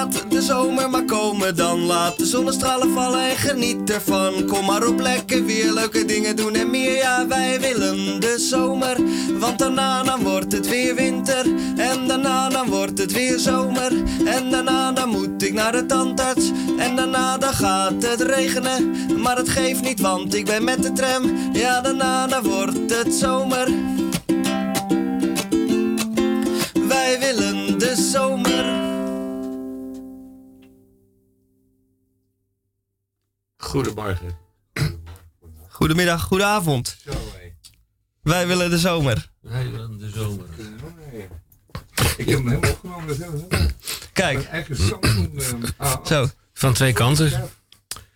Laat de zomer maar komen dan. Laat de zonnestralen vallen en geniet ervan. Kom maar op, lekker weer leuke dingen doen en meer. Ja, wij willen de zomer. Want daarna dan wordt het weer winter. En daarna dan wordt het weer zomer. En daarna dan moet ik naar de tandarts. En daarna dan gaat het regenen. Maar het geeft niet, want ik ben met de tram. Ja, daarna dan wordt het zomer. Wij willen Goedemorgen. Goedemiddag, goedenavond. Wij willen de zomer. Wij willen de zomer. Ik heb hem helemaal opgenomen. Kijk, eh, ah, zo. Van twee kanten.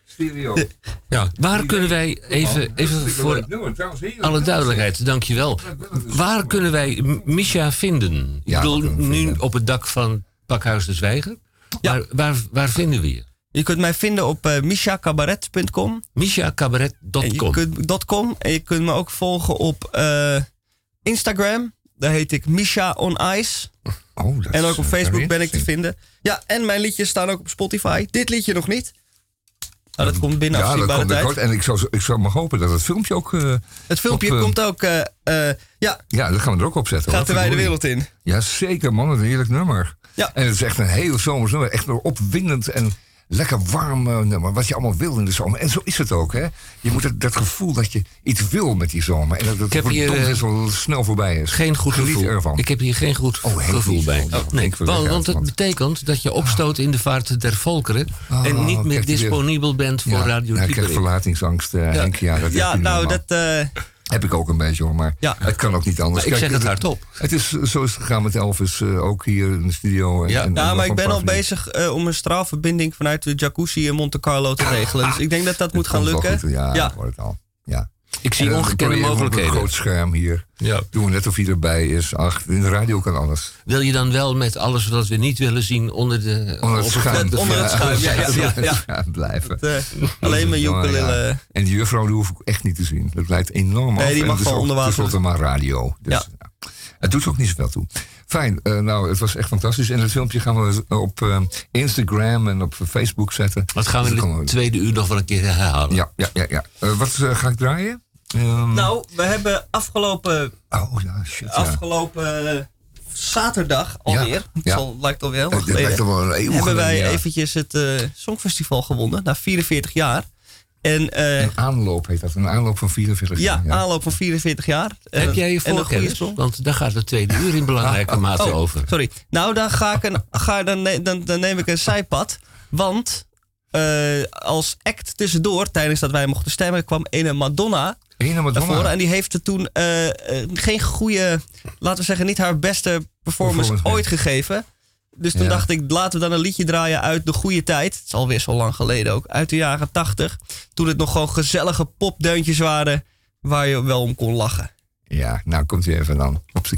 stereo. Ja, waar kunnen wij, even, even voor alle duidelijkheid, dankjewel. Waar kunnen wij Misha vinden? Ik bedoel, nu op het dak van Pakhuis de Zwijger. Ja. Waar, waar, waar vinden we je? Je kunt mij vinden op uh, mishacabaret.com. En je MishaCabaret.com. kunt, dot .com. En je kunt me ook volgen op eh, Instagram. Daar heet ik Misha on Ice. Oh, dat En ook op eh, Facebook ben ik te vinden. Ja, en mijn liedjes staan ook op Spotify. Dit liedje nog niet. Nou, dat komt binnen Ja, dat komt tijd. En ik zou, ik zou maar hopen dat het filmpje ook... eh, Het filmpje op, eh, komt ook... eh, eh, ja, ja, dat gaan we er ook op zetten. gaat hoor. de wijde Verdorie. wereld in. Ja, zeker man. Een heerlijk nummer. Ja. En het is echt een heel zomers nummer. Echt opwindend en lekker warm eh, nummer. Wat je allemaal wil in de zomer. En zo is het ook, hè. Je moet het, dat gevoel dat je iets wil met die zomer. En dat het heb hier, dom eh, snel voorbij is. Geen goed gevoel. ervan. Ik heb hier geen goed Oh, gevoel niet. bij. Oh, nou, nee, ik want, want het betekent dat je opstoot in de vaart der volkeren en niet Oh, meer disponibel bent voor ja, Radio ja, ik krijg Dieperik. verlatingsangst, eh, Henk. Ja, dat heb Ja, nou, normaal. dat... Heb ik ook een beetje hoor, maar Ja. het kan ook niet anders. Maar ik zeg het hardop. Het is, zo is het gegaan met Elvis, eh, ook hier in de studio. En, Ja. en- en ja, nog maar ik ben al bezig eh, om een straalverbinding vanuit de jacuzzi in Monte Carlo te regelen. Dus ik denk dat dat moet gaan lukken. goed, ja, Ja. wordt het al. Ja. Ik zie ongekende we Op een mogelijkheden. groot scherm hier. Ja. Doen we net of hij erbij is. Ach, in de radio kan alles. Wil je dan wel met alles wat we niet willen zien onder de Onder het schuim. de- Onder het schuim, ja, ja, ja, ja. Ja, blijven. Eh, alleen ukulele. ja. En die juffrouw die hoef ik echt niet te zien. Dat lijkt enorm Nee, af. die mag onder water. tenslotte maar radio. Dus, Ja. ja. Het doet ook niet zoveel toe. Fijn, eh, nou, het was echt fantastisch. En het filmpje gaan we op eh, Instagram en op Facebook zetten. Dat gaan we Dus in de we- tweede uur nog wel een keer herhalen. Ja, ja, ja. ja. Eh, wat ga ik draaien? Ehm, Nou, we hebben afgelopen, Oh, ja, shit. Ja. afgelopen zaterdag alweer, het ja. zal, lijkt alweer heel lang geleden, wel een eeuw hebben wij ja. eventjes het eh, Songfestival gewonnen, na 44 jaar. En eh, Een aanloop heet dat, een aanloop van 44 ja, jaar. aanloop van 44 jaar. En- Heb jij je een voorkennis? Want daar gaat het tweede uur in belangrijke mate Oh, over. sorry. Nou, dan, ga ik een, ga, dan, ne- dan, dan neem ik een zijpad. Want eh, als act tussendoor, tijdens dat wij mochten stemmen, kwam ene Madonna Ene naar Madonna. voren. En die heeft er toen eh, eh, geen goede, laten we zeggen, niet haar beste performance, ooit gegeven. Dus toen Ja. dacht ik, laten we dan een liedje draaien uit de goede tijd. Het is alweer zo lang geleden ook. Uit de jaren 80. Toen het nog gewoon gezellige popdeuntjes waren. Waar je wel om kon lachen. Ja, nou komt u even dan. Op z'n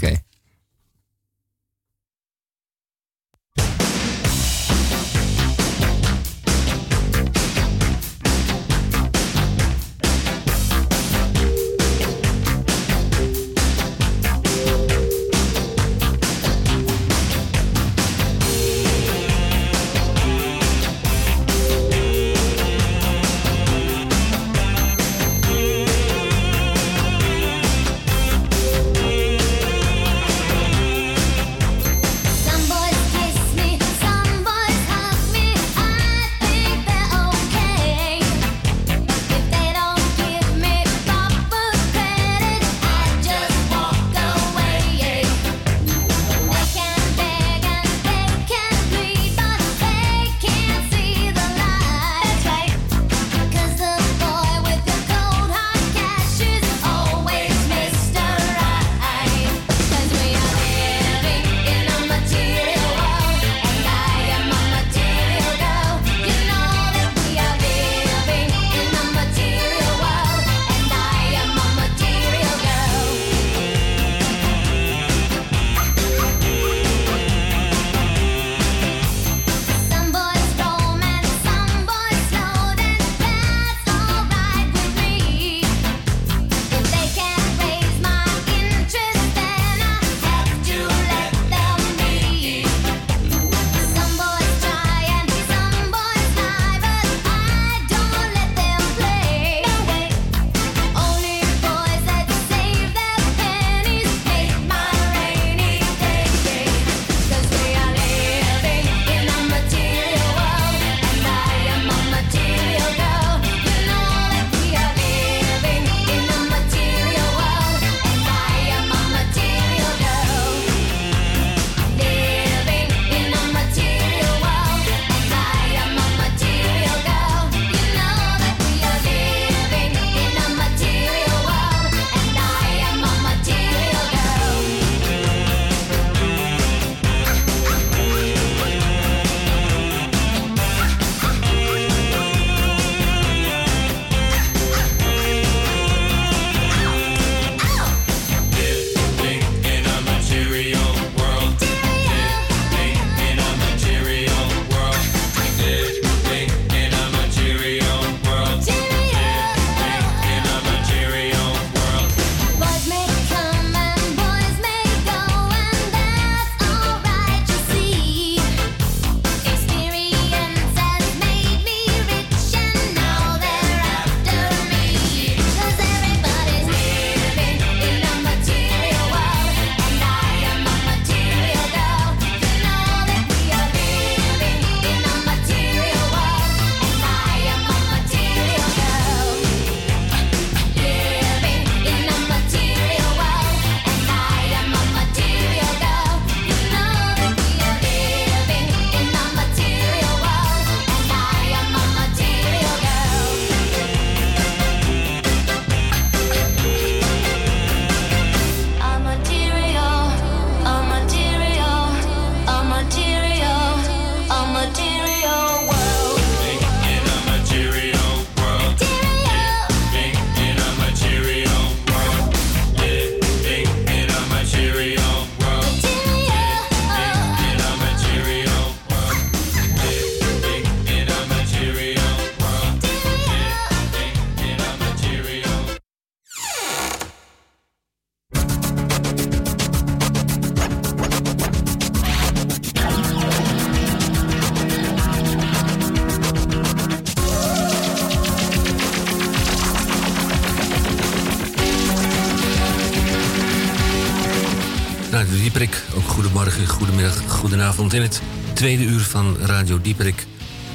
goedenavond in het tweede uur van Radio Dieperik.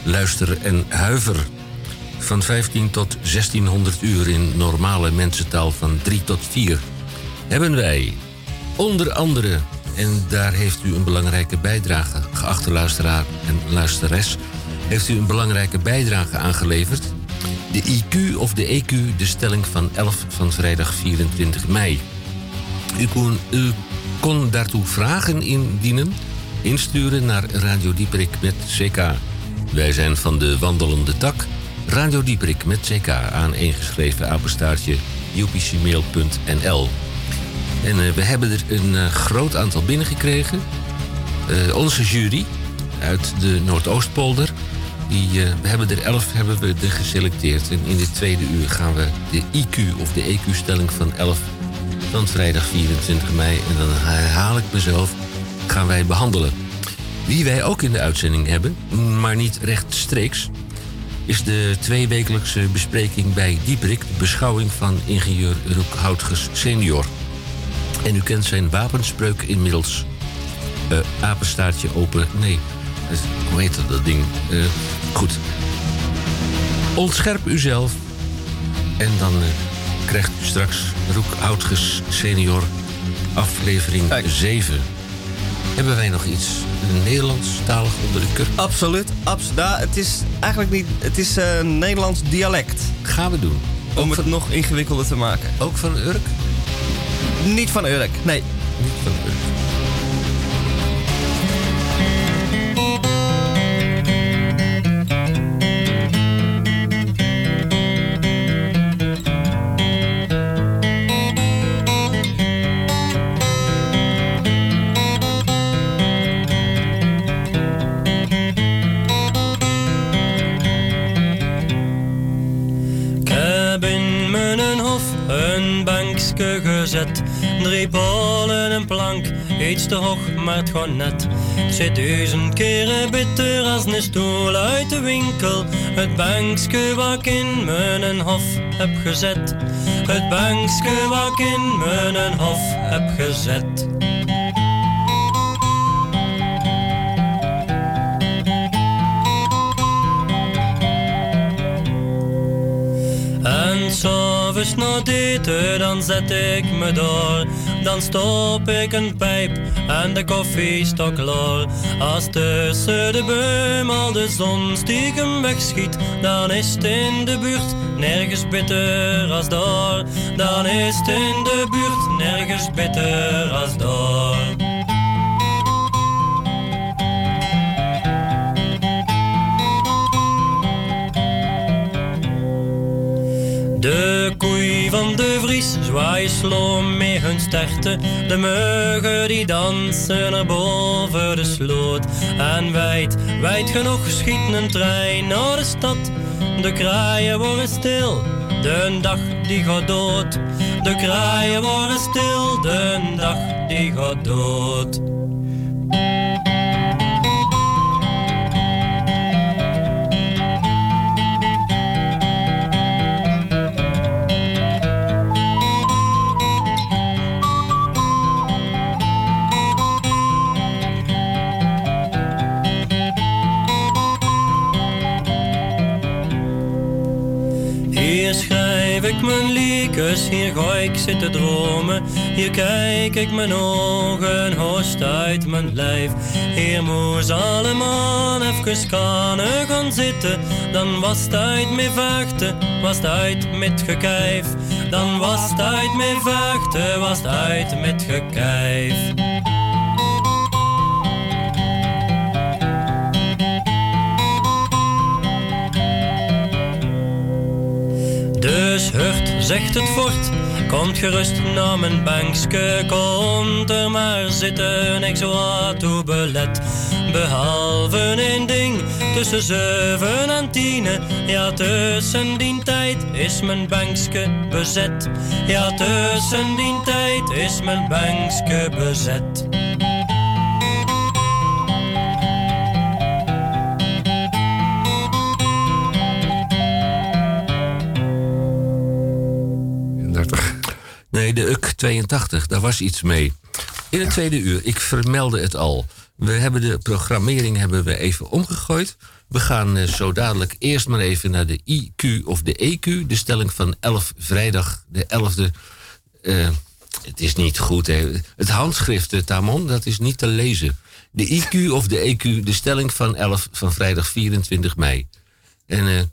Luister en huiver. Van 15 tot 1600 uur in normale mensentaal van 3 tot 4. Hebben wij onder andere, en daar heeft u een belangrijke bijdrage, geachte luisteraar en luisteres, heeft u een belangrijke bijdrage aangeleverd. De IQ of de EQ, de stelling van 11 van vrijdag 24 mei. U kon, u kon daartoe vragen indienen, insturen naar Radio Dieperik met CK. Wij zijn van de wandelende tak. Radio Dieperik met CK aan ingeschreven apenstaartje upcmail.nl. En eh, we hebben er een eh, groot aantal binnengekregen. Eh, onze jury uit de Noordoostpolder. Die, we hebben er elf hebben we er geselecteerd. En in dit tweede uur gaan we de IQ of de EQ-stelling van 11 van vrijdag 24 mei. En dan herhaal ik mezelf, gaan wij behandelen. Wie wij ook in de uitzending hebben, maar niet rechtstreeks, is de tweewekelijkse bespreking bij Dieprik, de beschouwing van ingenieur Roek Houtges senior. En u kent zijn wapenspreuk inmiddels. Eh, apenstaartje open. Nee, hoe heet dat, ding? Eh, goed. Ontscherp uzelf. En dan eh, krijgt u straks Roek Houtges senior aflevering Kijk. 7. Hebben wij nog iets Nederlandstalig onder de kurk? Absoluut. Abs nou, het is eigenlijk niet. Het is eh, een Nederlands dialect. Gaan we doen. Om het nog ingewikkelder te maken. Ook van Urk? Niet van Urk, nee. Niet van Urk. Iets te hoog, maar het gewoon net. Zit duizend keren bitter als een stoel uit de winkel. Het bankje wat in mijn hof heb gezet. Het bankje wat in mijn hof heb gezet. En s'avonds na eten, dan zet ik me door. Dan stop ik een pijp en de koffie staat klaar. Als tussen de boom al de zon stiekem wegschiet, dan is het in de buurt nergens bitter als daar. Dan is het in de buurt nergens bitter als daar. Zwaaien sloom mee hun sterten. De muggen die dansen er boven de sloot. En wijd, wijd genoeg schiet een trein naar de stad. De kraaien worden stil, de dag die gaat dood. De kraaien worden stil, de dag die gaat dood. Hier schrijf ik mijn liekes, hier ga ik zitten dromen. Hier kijk ik mijn ogen, host uit mijn lijf. Hier moest allemaal even kanen gaan zitten. Dan was het uit vechten, was het uit met gekijf. Dan was het uit vechten, was het uit met gekijf. Zegt het fort, komt gerust naar mijn bankske. Komt er maar zitten, ik wat toe belet. Behalve één ding, tussen zeven en tien. Ja, tussen die tijd is mijn bankske bezet. Ja, tussen die tijd is mijn bankske bezet. De UK 82, daar was iets mee. In het tweede uur, ik vermeldde het al. We hebben de programmering hebben we even omgegooid. We gaan eh, zo dadelijk eerst maar even naar de IQ of de EQ. De stelling van 11 vrijdag, de 11e. eh, het is niet goed. Het handschrift, eh, Tamon, dat is niet te lezen. De IQ of de EQ, de stelling van 11 van vrijdag 24 mei. En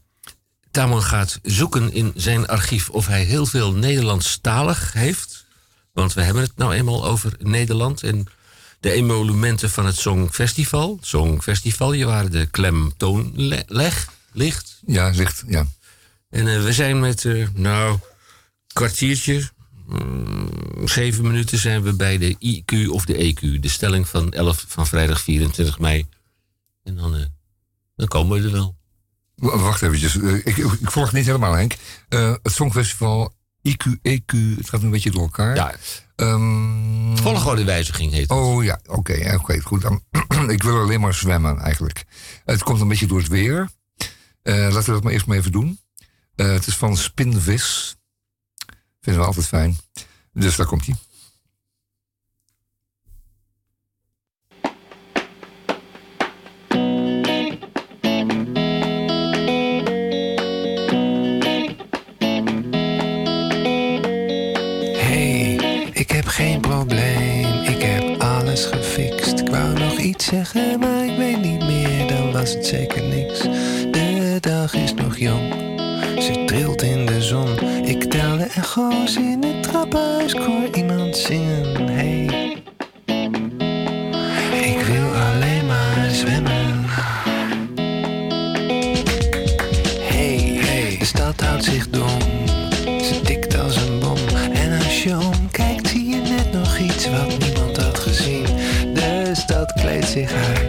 Tamon gaat zoeken in zijn archief of hij heel veel Nederlandstalig heeft. Want we hebben het nou eenmaal over Nederland en de emolumenten van het Songfestival. Songfestival, je waren de klemtoon le- leg, ligt. Ja, ligt, ja. En eh, we zijn met, eh, nou, kwartiertje, mm, zeven minuten zijn we bij de IQ of de EQ. De stelling van 11 van vrijdag 24 mei. En dan, dan komen we er wel. Wacht eventjes, eh, ik, ik volg het niet helemaal, Henk. Eh, het Songfestival, IQ, EQ, het gaat een beetje door elkaar. Ja, Ehm, volgordewijziging heet het. Oh ja, oké, oké, goed. Dan, ik wil alleen maar zwemmen eigenlijk. Het komt een beetje door het weer. Eh, laten we dat maar eerst maar even doen. Het is van Spinvis. Vinden we altijd fijn. Dus daar komt hij. Ik heb geen probleem, ik heb alles gefixt. Ik wou nog iets zeggen, maar ik weet niet meer, dan was het zeker niks. De dag is nog jong, ze trilt in de zon. Ik tel de echo's in het trappenhuis, ik hoor iemand zingen. Hey, zich uit.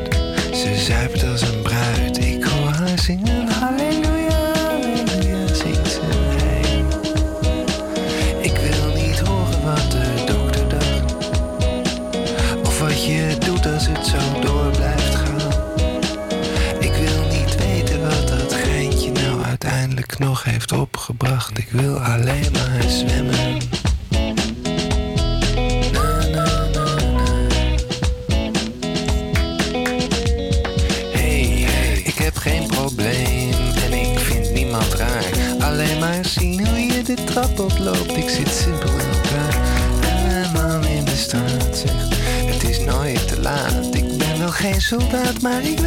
Maar ik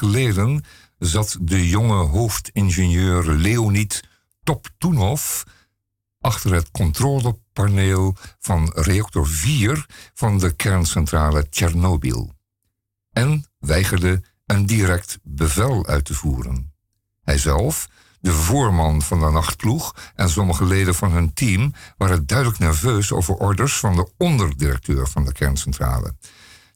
jaar geleden, zat de jonge hoofdingenieur Leonid Toptunov achter het controlepaneel van reactor 4 van de kerncentrale Tsjernobyl. En weigerde een direct bevel uit te voeren. Hij zelf, de voorman van de nachtploeg en sommige leden van hun team waren duidelijk nerveus over orders van de onderdirecteur van de kerncentrale.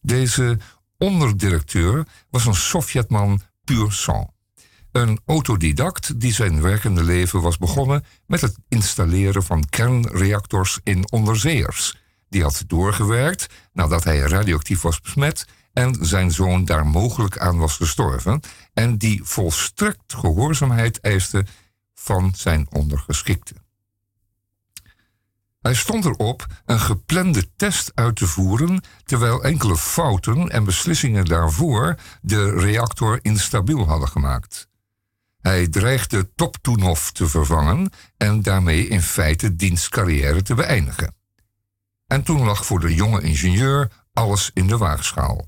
Deze onderdirecteur was een Sovjetman puur sang. Een autodidact die zijn werkende leven was begonnen met het installeren van kernreactors in onderzeeërs. Die had doorgewerkt nadat hij radioactief was besmet en zijn zoon daar mogelijk aan was gestorven. En die volstrekt gehoorzaamheid eiste van zijn ondergeschikte. Hij stond erop een geplande test uit te voeren, terwijl enkele fouten en beslissingen daarvoor de reactor instabiel hadden gemaakt. Hij dreigde Toptunov te vervangen en daarmee in feite diens carrière te beëindigen. En toen lag voor de jonge ingenieur alles in de waagschaal.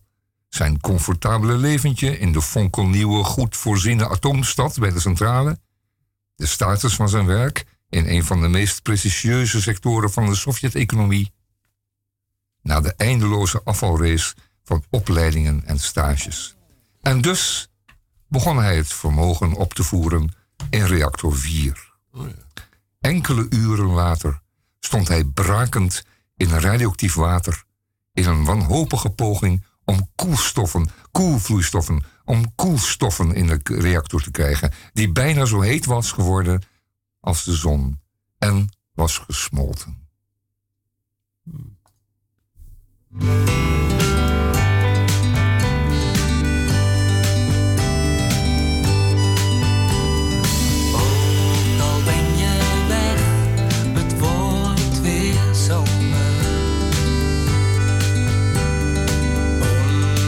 Zijn comfortabele leventje in de fonkelnieuwe, goed voorziene atoomstad bij de centrale, de status van zijn werk in een van de meest prestigieuze sectoren van de Sovjet-economie, na de eindeloze afvalrace van opleidingen en stages. En dus begon hij het vermogen op te voeren in reactor 4. Enkele uren later stond hij brakend in radioactief water in een wanhopige poging om koelstoffen, koelvloeistoffen, om koelstoffen in de reactor te krijgen, die bijna zo heet was geworden als de zon en was gesmolten.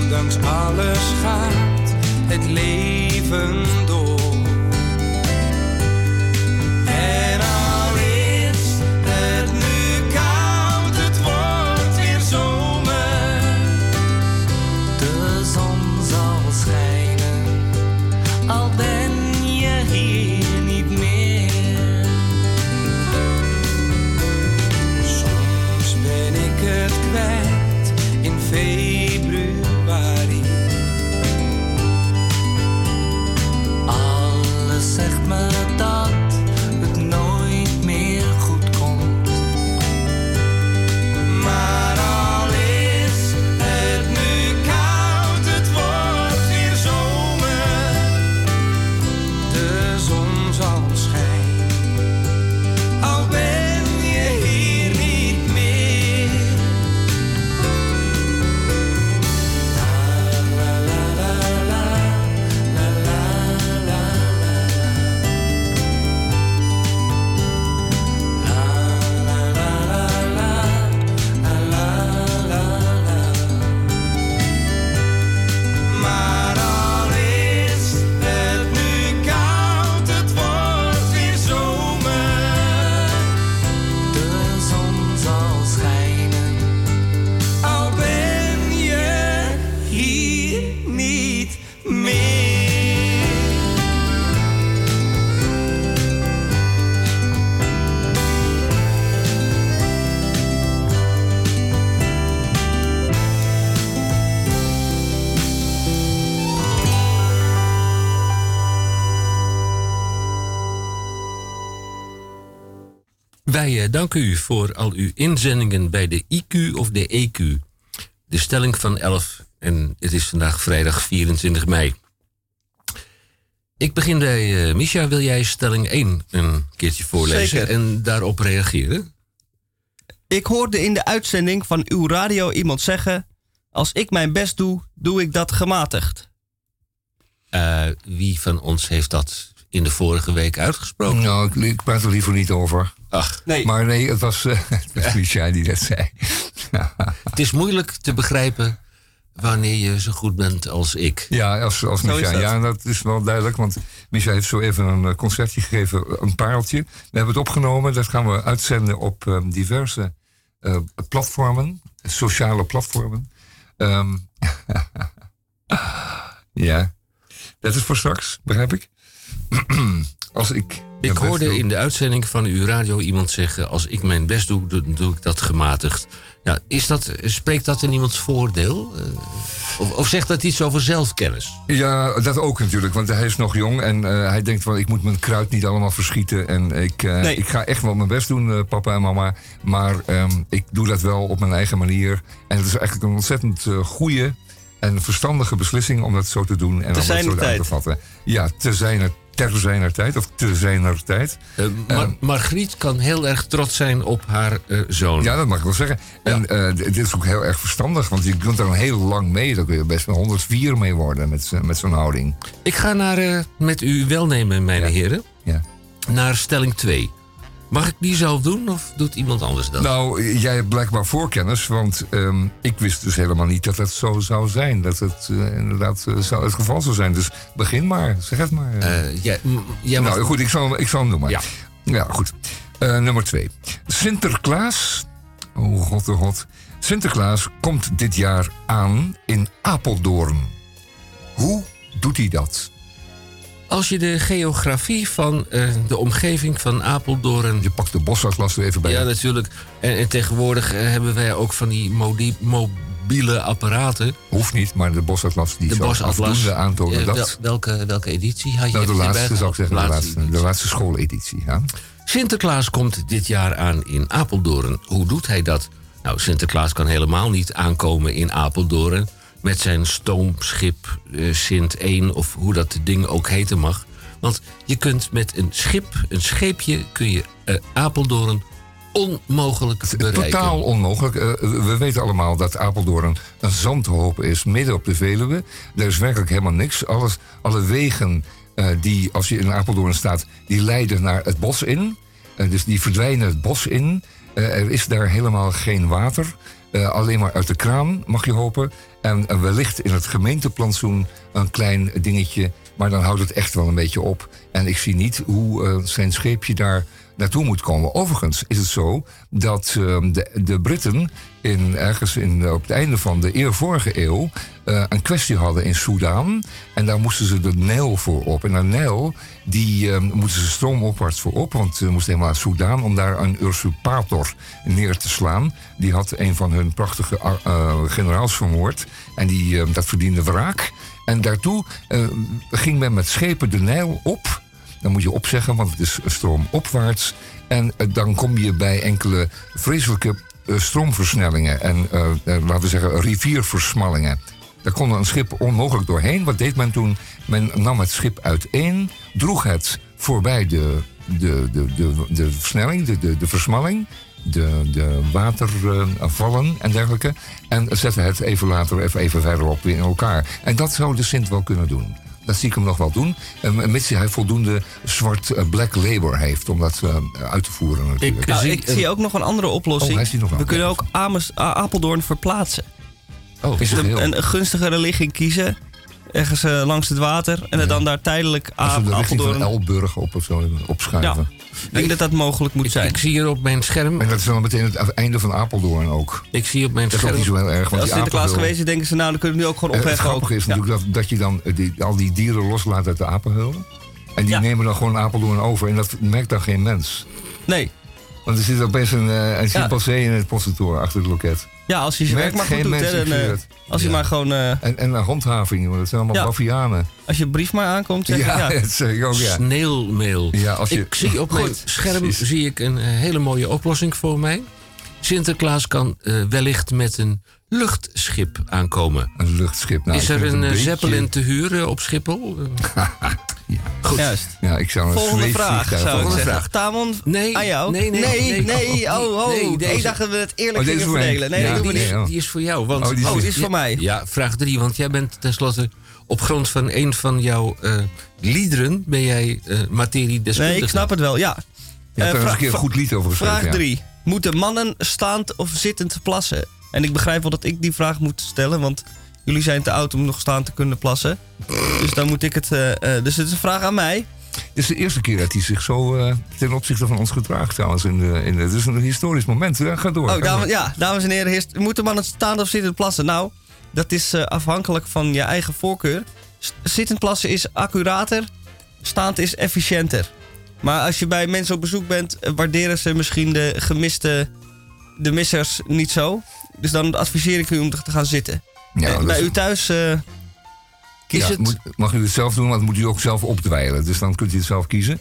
Ondanks alles gaat het leven door. En Wij eh, danken u voor al uw inzendingen bij de IQ of de EQ. De stelling van 11 en het is vandaag vrijdag 24 mei. Ik begin bij eh Misha. Wil jij stelling 1 een keertje voorlezen Zeker. en daarop reageren? Ik hoorde in de uitzending van uw radio iemand zeggen: Als ik mijn best doe, doe ik dat gematigd. Eh, wie van ons heeft dat in de vorige week uitgesproken? Nou, ik, ik praat er liever niet over. Ach, Nee. Maar nee, het was, eh het was Michel die dat zei. het is moeilijk te begrijpen wanneer je zo goed bent als ik. Ja, als, als Micha. dat. Ja, dat is wel duidelijk. Want Micha heeft zo even een eh, concertje gegeven, een pareltje. We hebben het opgenomen. Dat gaan we uitzenden op eh, diverse eh, platformen, sociale platformen. Ehm, Ja, dat is voor straks, begrijp ik. Als ik. Ik hoorde doe- in de uitzending van uw radio iemand zeggen: Als ik mijn best doe, dan doe ik dat gematigd. Ja, is dat, spreekt dat in iemands voordeel? Eh, Of, of zegt dat iets over zelfkennis? Ja, dat ook natuurlijk, want hij is nog jong en eh, hij denkt van ik moet mijn kruid niet allemaal verschieten. En ik, eh, Nee. ik ga echt wel mijn best doen, papa en mama. Maar ehm, ik doe dat wel op mijn eigen manier. En het is eigenlijk een ontzettend goede en verstandige beslissing om dat zo te doen en om dat zo uit te vatten. Ja, te zijner, ter zijner tijd of te zijner tijd. Eh, Mar- Margriet kan heel erg trots zijn op haar eh, zoon. Ja, dat mag ik wel zeggen. En eh, dit is ook heel erg verstandig, want je kunt er een heel lang mee. Daar kun je best wel 104 mee worden met, met zo'n houding. Ik ga naar, eh, met uw welnemen, mijn heren, Ja. naar stelling 2. Mag ik die zelf doen of doet iemand anders dat? Nou, jij hebt blijkbaar voorkennis, want ehm, ik wist dus helemaal niet dat het zo zou zijn. Dat het eh, inderdaad eh, zou, het geval zou zijn. Dus begin maar, zeg het maar. Eh, jij, m- jij mag- nou goed, ik zal, ik zal hem doen maar. Ja. Ja, goed. Nummer twee. Sinterklaas. Oh god, oh god. Sinterklaas komt dit jaar aan in Apeldoorn. Hoe doet hij dat? Als je de geografie van eh, de omgeving van Apeldoorn... Je pakt de bosatlas er even bij. Ja, natuurlijk. En, en tegenwoordig eh, hebben wij ook van die modi- mobiele apparaten. Hoeft niet, maar de bosatlas die De bosatlas. afdoende aantonen dat... welke, welke editie had je? nou, de laatste zou ik zeggen, de laatste, de laatste schooleditie. Ja. Sinterklaas komt dit jaar aan in Apeldoorn. Hoe doet hij dat? Nou, Sinterklaas kan helemaal niet aankomen in Apeldoorn... met zijn stoomschip eh, Sint 1 of hoe dat ding ook heten mag. Want je kunt met een schip, een scheepje... kun je eh, Apeldoorn onmogelijk bereiken. Totaal onmogelijk. Eh, we weten allemaal dat Apeldoorn een zandhoop is midden op de Veluwe. Er is werkelijk helemaal niks. Alles, alle wegen die, als je in Apeldoorn staat, die leiden naar het bos in. Dus die verdwijnen het bos in. Er is daar helemaal geen water. Alleen maar uit de kraan, mag je hopen. En wellicht in het gemeenteplantsoen een klein dingetje. Maar dan houdt het echt wel een beetje op. En ik zie niet hoe eh, zijn scheepje daar naartoe moet komen. Overigens is het zo dat eh, de, de Britten in, ergens in, op het einde van de eer vorige eeuw eh, een kwestie hadden in Soudaan. En daar moesten ze de Nijl voor op. En de Nijl, die eh, moesten ze stroomopwaarts voor op. Want ze moesten helemaal naar Soudaan om daar een usurpator neer te slaan. Die had een van hun prachtige eh, generaals vermoord. En die, eh, dat verdiende wraak. En daartoe eh, ging men met schepen de Nijl op. Dan moet je opzeggen, want het is stroomopwaarts. En eh, dan kom je bij enkele vreselijke eh, stroomversnellingen. En eh, laten we zeggen rivierversmallingen. Daar kon een schip onmogelijk doorheen. Wat deed men toen? Men nam het schip uiteen, droeg het voorbij de, de, de, de, versnelling, de, de, de versmalling, de, de watervallen en dergelijke. En zette het even later, even, verderop in elkaar. En dat zou de Sint wel kunnen doen. Dat zie ik hem nog wel doen. En mits hij voldoende zwart eh, black labor heeft om dat eh, uit te voeren natuurlijk. Ik- Nou, zie ik een- zie ook nog een andere oplossing. Oh. We kunnen Ja. ook Ames, A- Apeldoorn verplaatsen. Oh, is het Een, heel... een gunstigere ligging kiezen. Ergens eh, langs het water. En het dan daar tijdelijk Als A- we de richting van Apeldoorn... Elburg op of zo opschuiven. Ik denk dat dat mogelijk moet zijn. Ik zie hier op mijn scherm... En dat is dan meteen het einde van Apeldoorn ook. Ik zie op mijn Dat is ook scherm... niet zo heel erg. Want Als die Sinterklaas geweest is, denken ze... nou, dan kunnen we nu ook gewoon Eh, Het opheffen. grappige ook. is Ja. natuurlijk dat, dat je dan eh, die, al die dieren loslaat uit de apenhul. En die Ja. nemen dan gewoon Apeldoorn over. En dat merkt dan geen mens. Nee. Want er zit opeens een, eh, een chimpansee in het postkantoor achter het loket. Ja, als je zijn werk maar goed doet. Hè, zweer eh, het. als je Ja. maar gewoon... eh, En, en een handhaving, joh. dat zijn allemaal Ja. bavianen. als je brief maar aankomt, zeg Ja, ik ja. dat zeg ik ook, ja. Sneeuwmail. Ja, als je- Ik zie op mijn Goed, scherm precies. zie ik een hele mooie oplossing voor mij. Sinterklaas kan eh, wellicht met een luchtschip aankomen. Een luchtschip. Nou, is er een eh, beetje- Zeppelin te huren op Schiphol? Eh, Goed. Juist. Ja, ik zou een Volgende vraag, zou Volgende vraag. Tamon, Nee, aan jou? nee, nee, nee. nee. Oh, oh. Nee, deze- ik dacht dat we het eerlijk Oh, gingen verdelen. Nee, Ja, dat doen we die- niet. nee, oh. Die is voor jou. Want, Oh, die is- Oh, is voor mij. Ja, vraag drie. Want jij bent tenslotte op grond van een van jouw eh, liederen... ben jij eh materiedeskundige. Nee, ik snap het wel, ja. Je hebt er een keer een goed lied over geschreven. Vraag ja. 3. Moeten mannen staand of zittend plassen? En ik begrijp wel dat ik die vraag moet stellen, want jullie zijn te oud om nog staan te kunnen plassen. Dus dan moet ik het. eh, eh, dus het is een vraag aan mij. Dit is de eerste keer dat hij zich zo eh, ten opzichte van ons gedraagt trouwens. In de, in de, het is een historisch moment. hè. Ga door. Oh, dames, ja, dames en heren, heerst- moeten mannen staand of zittend plassen? Nou, dat is afhankelijk van je eigen voorkeur. S- Zittend plassen is accurater, staand is efficiënter. Maar als je bij mensen op bezoek bent, waarderen ze misschien de gemiste, de missers niet zo. Dus dan adviseer ik u om te gaan zitten. Ja, Eh, bij u thuis eh, Ja, het... moet- mag u het zelf doen, want dan moet u ook zelf opdwijlen. Dus dan kunt u het zelf kiezen.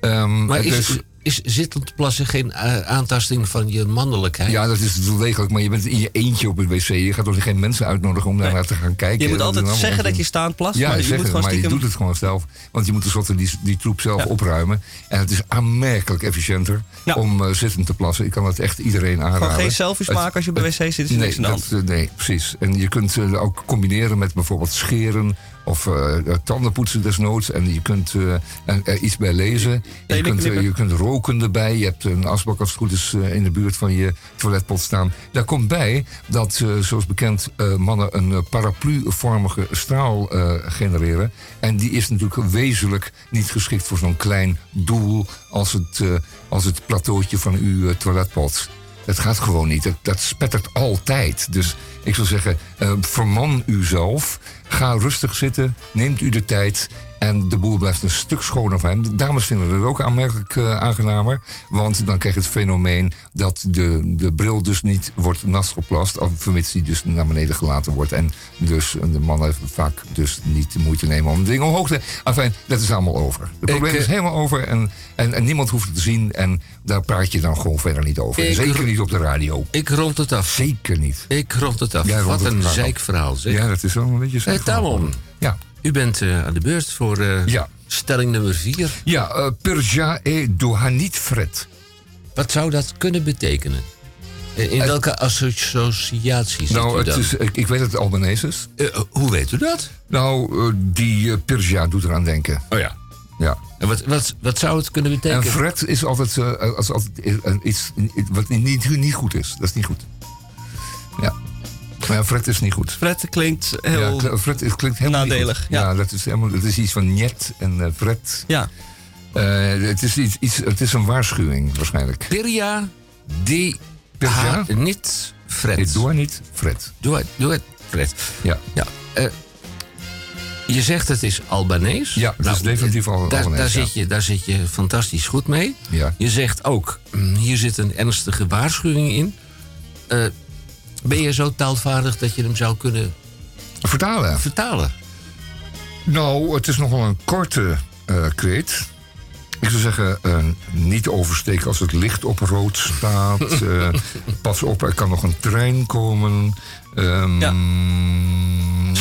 Ehm, Maar het is, is zittend plassen geen eh, aantasting van je mannelijkheid? Ja, dat is wel degelijk. Maar je bent in je eentje op het wc. Je gaat toch geen mensen uitnodigen om daar naar te gaan kijken. Je moet Dat altijd zeggen dat je staand plast, Ja, maar je zeggen, moet gewoon maar je stiekem- doet het gewoon zelf. Want je moet tenslotte die, die troep zelf opruimen. En het is aanmerkelijk efficiënter om eh, zittend te plassen. Ik kan het echt iedereen aanraden. Gewoon geen selfies maken als je op de wc zit, is nee, niks aan de hand. dat, eh, nee, precies. En je kunt het ook combineren met bijvoorbeeld scheren of eh, tandenpoetsen desnoods. En je kunt eh, er- er iets bij lezen. En je, kunt, eh, je kunt roken erbij. Je hebt een asbak als het goed is eh, in de buurt van je toiletpot staan. Daar komt bij dat, eh, zoals bekend, eh, mannen een eh, paraplu-vormige straal eh, genereren. En die is natuurlijk wezenlijk niet geschikt voor zo'n klein doel als het, eh, als het plateautje van uw eh, toiletpot. Het gaat gewoon niet. Dat, dat spettert altijd. Dus ik zou zeggen, eh, verman uzelf. Ga rustig zitten. Neemt u de tijd. En de boel blijft een stuk schoner van hem. De dames vinden het ook aanmerkelijk eh, aangenamer. Want dan krijg je het fenomeen dat de, de bril dus niet wordt nasgeplast. Of vermits die dus naar beneden gelaten wordt. En dus de mannen vaak dus niet de moeite nemen om dingen omhoog te... Enfin, dat is allemaal over. Het probleem eh, is helemaal over. En, en, en niemand hoeft het te zien. En daar praat je dan gewoon verder niet over. Zeker niet op de radio. Ik rond het af. Zeker niet. Ik rond het af. Wat het een zeikverhaal zeg. Ja, dat is wel een beetje Eh, zeikverhaal. Tamon, Ja. U bent eh, aan de beurt voor eh, Ja. stelling nummer vier. Ja, eh, Perja e Dohanit Fred. Wat zou dat kunnen betekenen? In welke associatie zit Nou, het is, ik, ik weet dat het Albanese is. Hoe weet u dat? Nou, die Perja doet eraan denken. Oh ja. Ja. En wat, wat, wat zou het kunnen betekenen? En Fred is altijd, als, altijd iets wat niet, niet goed is. Dat is niet goed. Ja. Maar ja, Fred is niet goed. Fred klinkt heel... Ja, Fred klinkt niet nadelig, ja. Ja, dat, is helemaal, dat is iets van Njet en eh, Fred. Ja. Eh, het, is iets, iets, het is een waarschuwing waarschijnlijk. Piria di Pirja? ha, niet Fred. Ik doe niet Fred. Doe het, doe het, Fred. Ja. ja. eh, je zegt het is Albanees. Ja, het is definitief al daar, Albanees, daar, ja. zit je, daar zit je fantastisch goed mee. Ja. Je zegt ook, mm, hier zit een ernstige waarschuwing in. Ben je zo taalvaardig dat je hem zou kunnen Vertalen. vertalen? Nou, het is nogal een korte eh kreet. Ik zou zeggen, eh, niet oversteken als het licht op rood staat. Eh, pas op, er kan nog een trein komen. Ehm, Ja.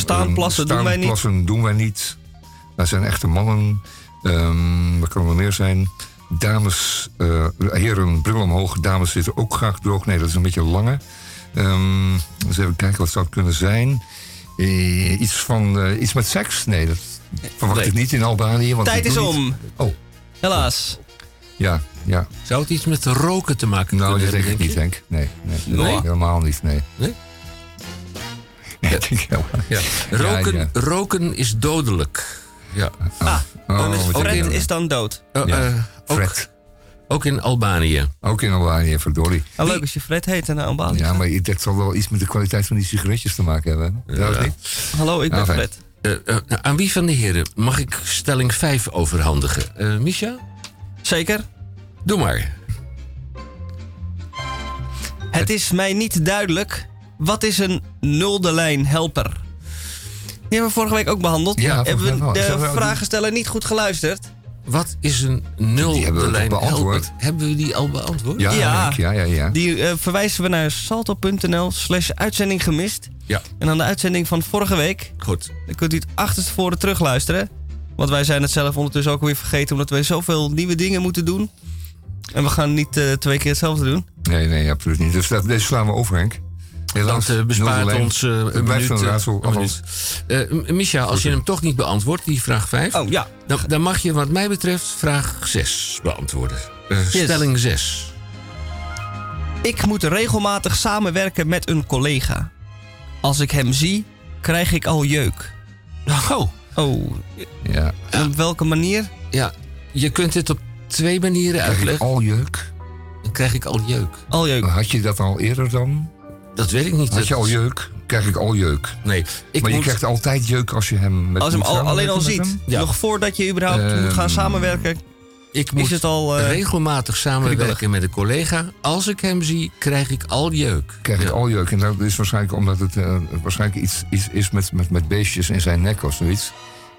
Ehm, plassen doen wij niet. doen wij niet. Dat zijn echte mannen. Ehm wat kan er meer zijn? Dames, eh, heren, bril omhoog. Dames zitten ook graag droog. Nee, dat is een beetje lange. Ehm eens even kijken, wat zou het kunnen zijn? Eh, iets, van, eh, iets met seks? Nee, dat verwacht Nee. ik niet in Albanië. Want Tijd is niet- om. Oh, Helaas. ja, ja. Zou het iets met roken te maken Nou, kunnen dat denk hebben, ik niet, denk Henk. Nee, nee, Nee? nee, helemaal niet, nee. Nee? Nee, dat denk ik helemaal niet. je? Ja. Roken, Ja, roken is dodelijk. Ja. Ah, Oh, Fred jammer. is dan dood. Ja. ook, Fred. Ook in Albanië. Ook in Albanië, verdorie. Nou, leuk als je Fred heet en naar Albanië Ja, maar dat zal wel iets met de kwaliteit van die sigaretjes te maken hebben. Ja, niet? Hallo, ik ben Ah, fijn. Fred. Eh, eh, nou, aan wie van de heren mag ik stelling 5 overhandigen? Eh Misha? Zeker. Doe maar. Het is mij niet duidelijk. Wat is een nulde lijn helper? Die hebben we vorige week ook behandeld. Ja, hebben we de vragensteller niet goed geluisterd? Wat is een nul Die hebben we de lijn beantwoord? Hebben we die al beantwoord? Ja, ja, ja, ja. Die eh, verwijzen we naar salto.nl slash uitzending gemist. Ja. En dan de uitzending van vorige week. Goed. Dan kunt u het achterstevoren terugluisteren. Want wij zijn het zelf ondertussen ook weer vergeten... omdat wij zoveel nieuwe dingen moeten doen. En we gaan niet eh, twee keer hetzelfde doen. Nee, nee, absoluut niet. Dus dat, deze slaan we over, Henk. Helaas. Dat eh, bespaart nul lijn. ons eh, een minuut. een eh, raadsel. een althans. minuut. Eh, M- Misha, als je hem toch niet beantwoordt, die vraag 5... Oh ja. Dan, dan mag je wat mij betreft vraag 6 beantwoorden. Eh, Stelling 6. Ik moet regelmatig samenwerken met een collega. Als ik hem zie, krijg ik al jeuk. Oh, Oh, Ja. en op welke manier? ja. Je kunt dit op twee manieren Krijg ik uitleggen. al jeuk? Dan krijg ik al jeuk. Al jeuk. Had je dat al eerder dan? Dat weet ik niet. Had je Dat- al jeuk? Krijg ik al jeuk. Nee, ik maar je krijgt altijd jeuk als je hem met Als je hem al, alleen al ziet, nog voordat je überhaupt Ehm, moet gaan samenwerken, Ik is moet het al... eh, regelmatig samenwerken met een collega. Als ik hem zie, krijg ik al jeuk. Krijg ik al jeuk. En dat is waarschijnlijk omdat het eh, waarschijnlijk iets, iets is met, met, met beestjes in zijn nek of zoiets.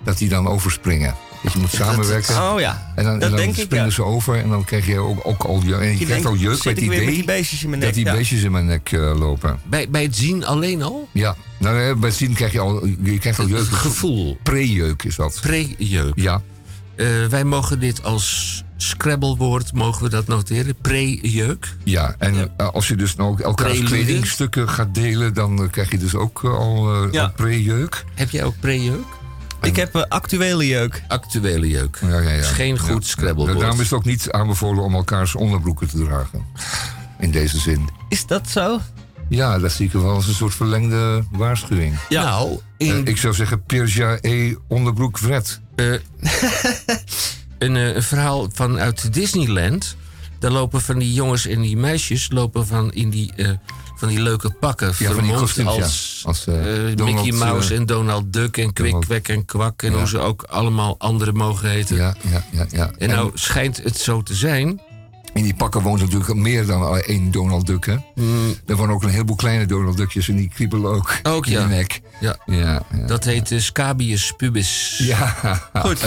Dat die dan overspringen. Dat je moet samenwerken. oh ja, En dan, dat en dan denk ik, springen ja. ze over en dan krijg je ook, ook al jeuk. En je, Je krijgt al jeuk met het idee die beestjes in mijn nek. dat die ja. beestjes in mijn nek eh, lopen. Bij, bij het zien alleen al? Ja, nou, eh, bij het zien krijg je al, je krijgt al Het jeuk. gevoel. Pre-jeuk is dat. Pre-jeuk. Ja, Eh, wij mogen dit als Scrabble-woord, mogen we dat noteren? Pre-jeuk. ja. en als je dus nou ook elkaars Prelude. kledingstukken gaat delen, dan krijg je dus ook al, eh, Ja. al pre-jeuk. Heb jij ook pre-jeuk? Ik heb eh, actuele jeuk. Actuele jeuk. Ja, ja, ja. is geen goed Ja. Scrabble-woord. Daarom is het ook niet aanbevolen om elkaars onderbroeken te dragen. In deze zin. Is dat zo? Ja, dat zie ik wel als een soort verlengde waarschuwing. Ja. Nou, in, Eh, ik zou zeggen Persia E onderbroek Vred. eh, een, een verhaal vanuit Disneyland. Daar lopen van die jongens en die meisjes lopen van in die, eh, van die leuke pakken. van die kostuums, ja. als, Als, eh, eh, Mickey Mouse eh, en Donald Duck en Kwik, Kwek en Kwak. En Ja. hoe ze ook allemaal anderen mogen heten. Ja, ja, ja. ja. En nou schijnt het zo te zijn. In die pakken woont natuurlijk meer dan één Donald Duck. Hè? Er wonen ook een heleboel kleine Donald Duckjes en die kriebelen ook, Mm. Ook, in ja. de nek. Ja, Ja, ja. dat heet eh, Scabius pubis. ja. Goed.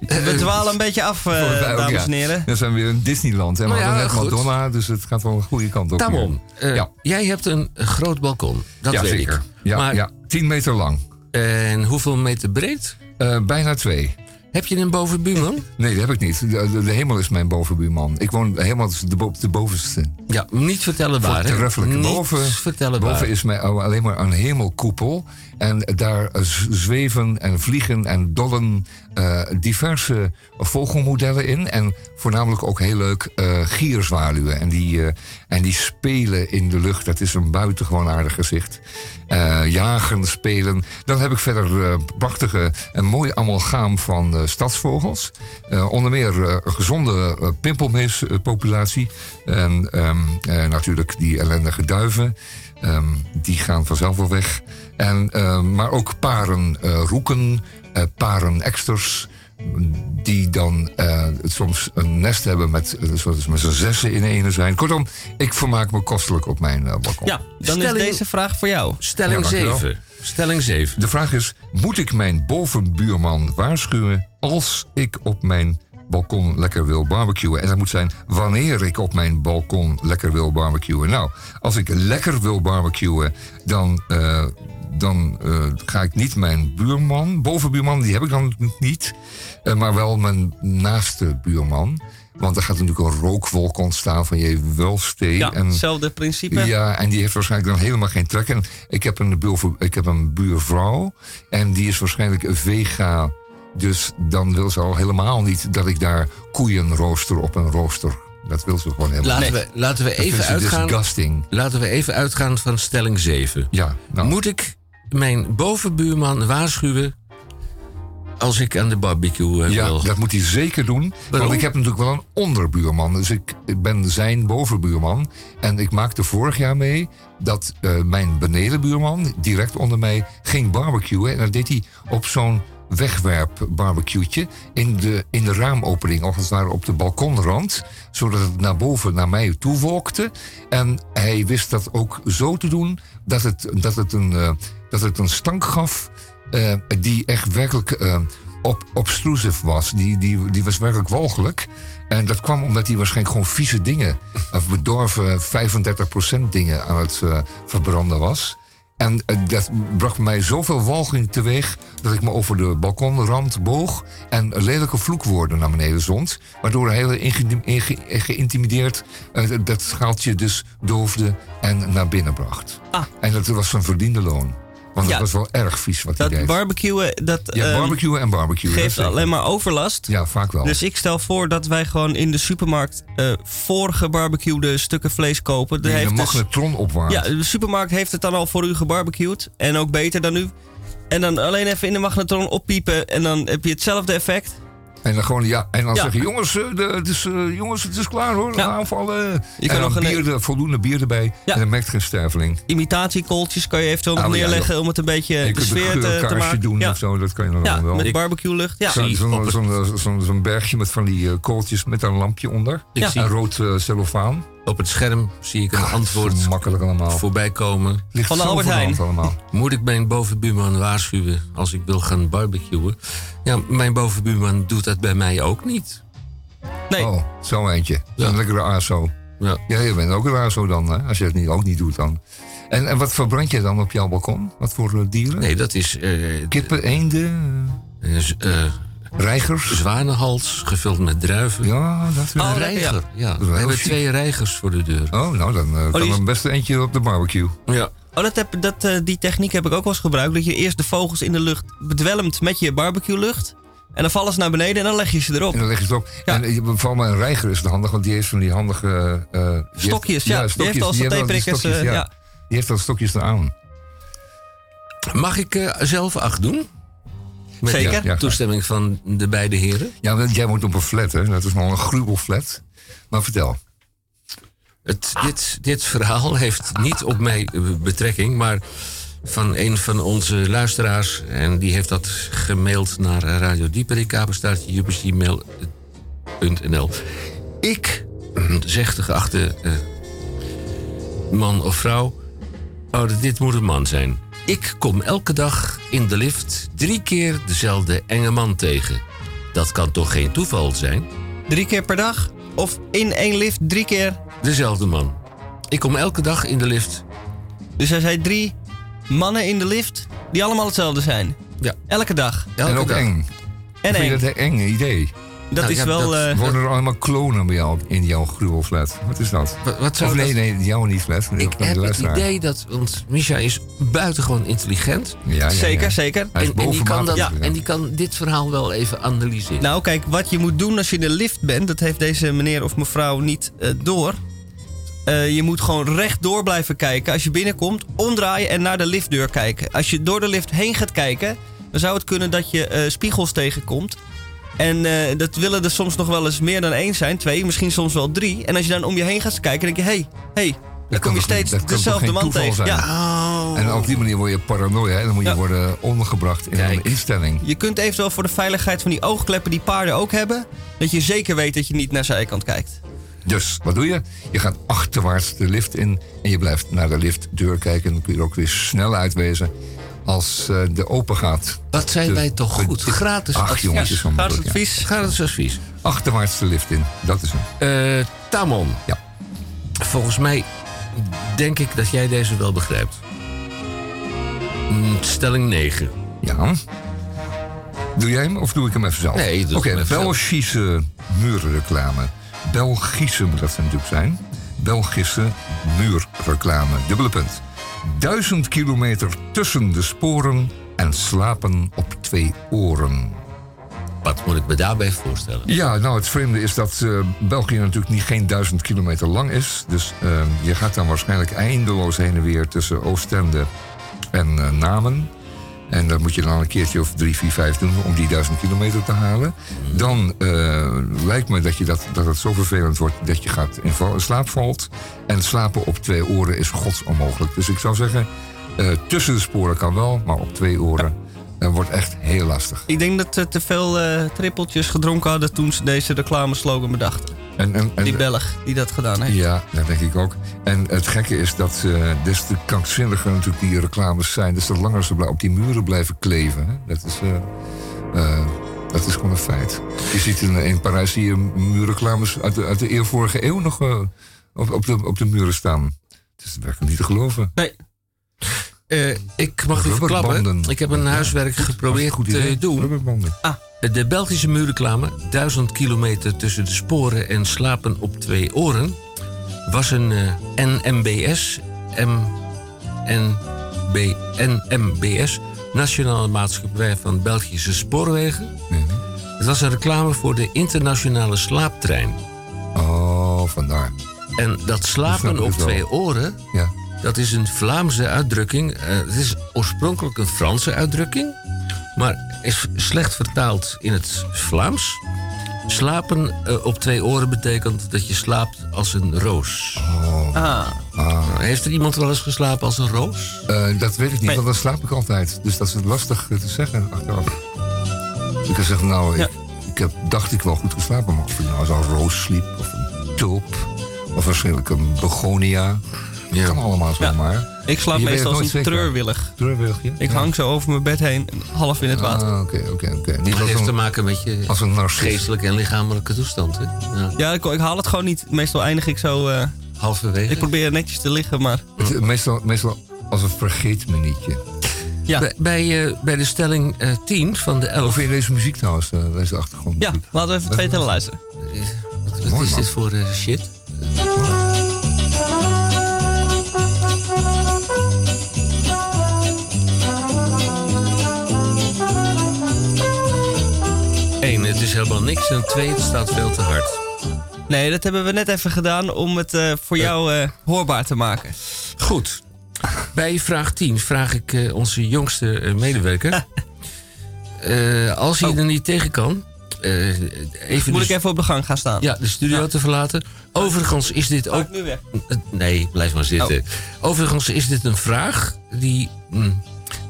We dwalen een beetje af, eh, ook, dames en heren. Dan zijn we weer in Disneyland. En we Nou ja, hadden net goed. Madonna, dus het gaat wel een goede kant op. Tamon, eh, Ja. jij hebt een groot balkon. Dat ja, weet zeker. ik. Ja, maar, ja, 10 meter lang. En hoeveel meter breed? Eh, bijna twee. Heb je een bovenbuurman? Nee, dat heb ik niet. De, de, de hemel is mijn bovenbuurman. Ik woon helemaal de, de bovenste. Ja, niet vertellen waar. hè? Voortreffelijk. Niet Boven, vertellen boven waar. is mij alleen maar een hemelkoepel. En daar zweven en vliegen en dollen eh, diverse vogelmodellen in. En voornamelijk ook heel leuk eh, gierzwaluwen. En die, eh, en die spelen in de lucht. Dat is een buitengewoon aardig gezicht. Jagen, spelen. Dan heb ik verder prachtige en mooi amalgaam van stadsvogels. Onder meer een gezonde uh, pimpelmeespopulatie. En ehm, eh, natuurlijk die ellendige duiven. Ehm, die gaan vanzelf wel weg. En, ehm, maar ook paren eh, roeken, eh, paren eksters. Die dan eh, soms een nest hebben met, zoals met z'n zessen in ene zijn. Kortom, ik vermaak me kostelijk op mijn balkon. Ja, dan Stelling- is deze vraag voor jou. Stelling Ja, dankjewel. 7. Stelling 7. De vraag is: moet ik mijn bovenbuurman waarschuwen als ik op mijn balkon lekker wil barbecuen? En dat moet zijn wanneer ik op mijn balkon lekker wil barbecuen. Nou, als ik lekker wil barbecuen, dan, eh, dan eh, ga ik niet mijn buurman, bovenbuurman, die heb ik dan niet, eh, maar wel mijn naaste buurman. Want er gaat natuurlijk een rookwolk ontstaan van je welstee. Ja, en, hetzelfde principe. ja, en die heeft waarschijnlijk dan helemaal geen trek. En ik heb een, buur, ik heb een buurvrouw en die is waarschijnlijk een vega. Dus dan wil ze al helemaal niet dat ik daar koeien rooster op een rooster. Dat wil ze gewoon helemaal Laten, niet. we, laten, we even ze uitgaan, disgusting. laten we even uitgaan van stelling 7. Ja, nou, Moet ik mijn bovenbuurman waarschuwen als ik aan de barbecue eh, ja, wil? dat moet hij zeker doen. Waarom? Want ik heb natuurlijk wel een onderbuurman. Dus ik, ik ben zijn bovenbuurman. En ik maakte vorig jaar mee dat eh, mijn benedenbuurman direct onder mij ging barbecuen. En dat deed hij op zo'n wegwerp barbecueetje in de, in de raamopening, of het ware op de balkonrand, zodat het naar boven naar mij toe wolkte. En hij wist dat ook zo te doen dat het, dat het, een, eh, dat het een stank gaf eh, die echt werkelijk eh, op, was. Die, die, die was werkelijk walgelijk. En dat kwam omdat hij waarschijnlijk gewoon vieze dingen, of bedorven 35% dingen aan het verbranden was. En eh, dat bracht mij zoveel walging teweeg dat ik me over de balkonrand boog en lelijke vloekwoorden naar beneden zond. Waardoor hij heel geïntimideerd eh, dat schaaltje dus doofde en naar binnen bracht. Ah. En dat was zijn verdiende loon. Want Ja. dat was wel erg vies wat hij Dat deed. barbecuen, dat ja, ehm, barbecuen en barbecuen. geeft zeker. alleen maar overlast. Ja, vaak wel. Dus ik stel voor dat wij gewoon in de supermarkt eh voorgebarbecuede stukken vlees kopen. Die heeft de dus- magnetron opwarmt. ja, de supermarkt heeft het dan al voor u gebarbecued. En ook beter dan u. En dan alleen even in de magnetron oppiepen en dan heb je hetzelfde effect. En dan gewoon, ja, en dan Ja. zeggen jongens, eh, de, het is, eh, jongens, het is klaar hoor, Ja. aanvallen. Je kan en nog dan een- bier, er- voldoende bier erbij. Ja. En dan merkt geen sterveling. Imitatiekooltjes kan je eventueel nog Ah, ja, neerleggen om het een beetje je de kunt sfeer een te, te maken. doen ja. of zo, dat kan je dan ja, wel. met barbecue lucht. Ja. Zo'n zo'n- zo'n bergje met van die eh, kooltjes met een lampje onder. Ik Ja. zie En rood eh cellofaan. Op het scherm zie ik een antwoord Makkelijk allemaal. voorbij komen. Ligt Van de Albert Heijn. allemaal. Moet ik mijn bovenbuurman waarschuwen als ik wil gaan barbecuen? Ja, mijn bovenbuurman doet dat bij mij ook niet. Nee, Oh, zo eentje. Ja. Een lekkere ASO. Ja. Ja, je bent ook een ASO dan, hè? als je het niet, ook niet doet dan. En, en wat verbrand je dan op jouw balkon? Wat voor eh, dieren? Nee, dat is eh, Kippen, eenden, eh, z- reigers? zwanenhals gevuld met druiven. Ja, dat Oh, een lekker, ja. reiger, ja. is We hebben twee reigers voor de deur. Oh, nou, dan eh, kan die is- er best eentje op de barbecue. Ja. Oh, dat heb, dat, eh, die techniek heb ik ook wel eens gebruikt. Dat je eerst de vogels in de lucht bedwelmt met je barbecue lucht. En dan vallen ze naar beneden en dan leg je ze erop. En dan leg je het op. Ja. En eh, vooral maar een reiger is het handig, want die heeft van die handige... eh, die heeft- Stokjes, ja. Die heeft al die hebben die satéprikkers, stokjes, eh, ja. Die heeft al stokjes eraan. Mag ik eh, zelf acht doen? Met Zeker. Ja, ja. toestemming van de beide heren. Ja, want jij woont op een flat, hè? Dat is nog een gruwelflat. Maar vertel. Het, dit, dit verhaal heeft niet op mij eh, betrekking, maar van een van onze luisteraars. En die heeft dat gemaild naar Radio Dieperik. Ik, zegt de geachte eh, man of vrouw, oh, dit moet een man zijn. Ik kom elke dag in de lift drie keer dezelfde enge man tegen. Dat kan toch geen toeval zijn? Drie keer per dag? Of in één lift drie keer? Dezelfde man. Ik kom elke dag in de lift. Dus hij zei drie mannen in de lift die allemaal hetzelfde zijn. Ja. Elke dag. Elke en ook dag. eng. En Vind je eng. dat een eng idee? Dat Nou, is ja, wel... dat eh, Worden er allemaal klonen bij jou in jouw gruwelflat? Wat is dat? Wat, wat zou Of nee, dat- nee, jou niet flat. Ik heb het idee dat, want Misha is buitengewoon intelligent. Ja, ja, ja. zeker, zeker. En, en, die kan dat, en die kan dit verhaal wel even analyseren. Nou, kijk, wat je moet doen als je in de lift bent, dat heeft deze meneer of mevrouw niet eh, door. Eh, je moet gewoon rechtdoor blijven kijken. Als je binnenkomt, omdraaien en naar de liftdeur kijken. Als je door de lift heen gaat kijken, dan zou het kunnen dat je eh, spiegels tegenkomt. En eh, dat willen er soms nog wel eens meer dan één zijn, twee, misschien soms wel drie. En als je dan om je heen gaat kijken, denk je: hé, hey, hey, dan kom je steeds dat dezelfde man tegen. zijn? Ja, En op die manier word je paranoia. hè. Dan moet je Ja. worden ondergebracht in Kijk. een instelling. je kunt eventueel voor de veiligheid van die oogkleppen die paarden ook hebben, dat je zeker weet dat je niet naar de zijkant kijkt. Dus wat doe je? Je gaat achterwaarts de lift in en je blijft naar de liftdeur kijken. En dan kun je er ook weer snel uitwezen als eh, de open gaat. Wat zijn Dus- wij toch goed? Gratis Ach advies. jongens, zo Gratis ja. advies. Gratis advies. Achterwaarts de lift in, dat is hem. Eh, Tamon. Ja. Volgens mij denk ik dat jij deze wel begrijpt. Mm, Stelling 9. Ja. Doe jij hem of doe ik hem even zelf? Nee, doe Oké, hem even zelf. Belgische muurreclame. Belgische moet dat natuurlijk zijn. Belgische muurreclame. Dubbele punt. Duizend kilometer tussen de sporen en slapen op twee oren. Wat moet ik me daarbij voorstellen? Ja, nou het vreemde is dat eh, België natuurlijk niet geen duizend kilometer lang is. Dus eh, je gaat dan waarschijnlijk eindeloos heen en weer tussen Oostende en eh, Namen. En dat moet je dan een keertje of drie, vier, vijf doen om die duizend kilometer te halen. Dan eh, lijkt me dat, je dat, dat het zo vervelend wordt dat je gaat in, val- slaap valt. En slapen op twee oren is godsonmogelijk. Dus ik zou zeggen, eh, tussen de sporen kan wel, maar op twee oren eh, wordt echt heel lastig. Ik denk dat ze te veel eh, trippeltjes gedronken hadden toen ze deze reclameslogan bedachten. En, en, en, Die Belg die dat gedaan heeft. Ja, dat denk ik ook. En het gekke is dat eh des te krankzinniger natuurlijk die reclames zijn... des te langer ze op die muren blijven kleven. Hè? Dat, is, eh, eh, dat is gewoon een feit. Je ziet in, in Parijs zie je muurreclames uit de, uit de eeuw vorige eeuw nog eh, op, op, de, op de muren staan. Het is werkelijk niet te geloven. Nee. Eh, ik mag u verklappen. Ik heb een huiswerk geprobeerd te doen. Rubberbanden. De Belgische muurreclame, 1000 kilometer tussen de sporen en slapen op twee oren, was een eh, NMBS, M, NB, NMBS, Nationale Maatschappij van Belgische Spoorwegen. Het was een reclame voor de internationale slaaptrein. Oh, vandaar. En dat slapen op wel. twee oren, Ja. Dat is een Vlaamse uitdrukking. Eh, het is oorspronkelijk een Franse uitdrukking, maar is slecht vertaald in het Vlaams. Slapen eh, op twee oren betekent dat je slaapt als een roos. Ah. Heeft er iemand wel eens geslapen als een roos? Eh, dat weet ik niet, want dan slaap ik altijd. Dus dat is lastig te zeggen achteraf. Ik kan zeggen, nou, ik, ik heb, dacht ik wel goed geslapen. Maar of ik nou als een roos sliep, of een tulp, of waarschijnlijk een begonia. Ja. Kan allemaal zomaar. Ik slaap meestal als een treurwillig. Treurwillig, ja? Ik Ja. hang zo over mijn bed heen, half in het water. Ah, oké, oké, oké. Niet heeft te een, maken met je als een geestelijke en lichamelijke toestand. Hè? Ja. Ja, ik, ik haal het gewoon niet. Meestal eindig ik zo... eh, Halverwege. ik probeer netjes te liggen, maar... Het- meestal, meestal als een vergeetmenietje. Ja, Bij, bij, eh, bij de stelling eh 10 van de 11. Of vind je deze muziek trouwens, eh, deze achtergrond? ja laten we even twee tellen luisteren. Wat Mooi, is man. dit voor shit? Eén, het is helemaal niks. En twee, het staat veel te hard. Nee, dat hebben we net even gedaan om het eh, voor jou eh, hoorbaar te maken. Goed. Bij vraag 10 vraag ik eh, onze jongste eh, medewerker. eh, als hij Oh. er niet tegen kan. eh, even Moet ik even op de gang gaan staan? ja, de studio te verlaten. Overigens is dit ook nu weg? Nee, blijf maar zitten. Oh. Overigens is dit een vraag die. mm,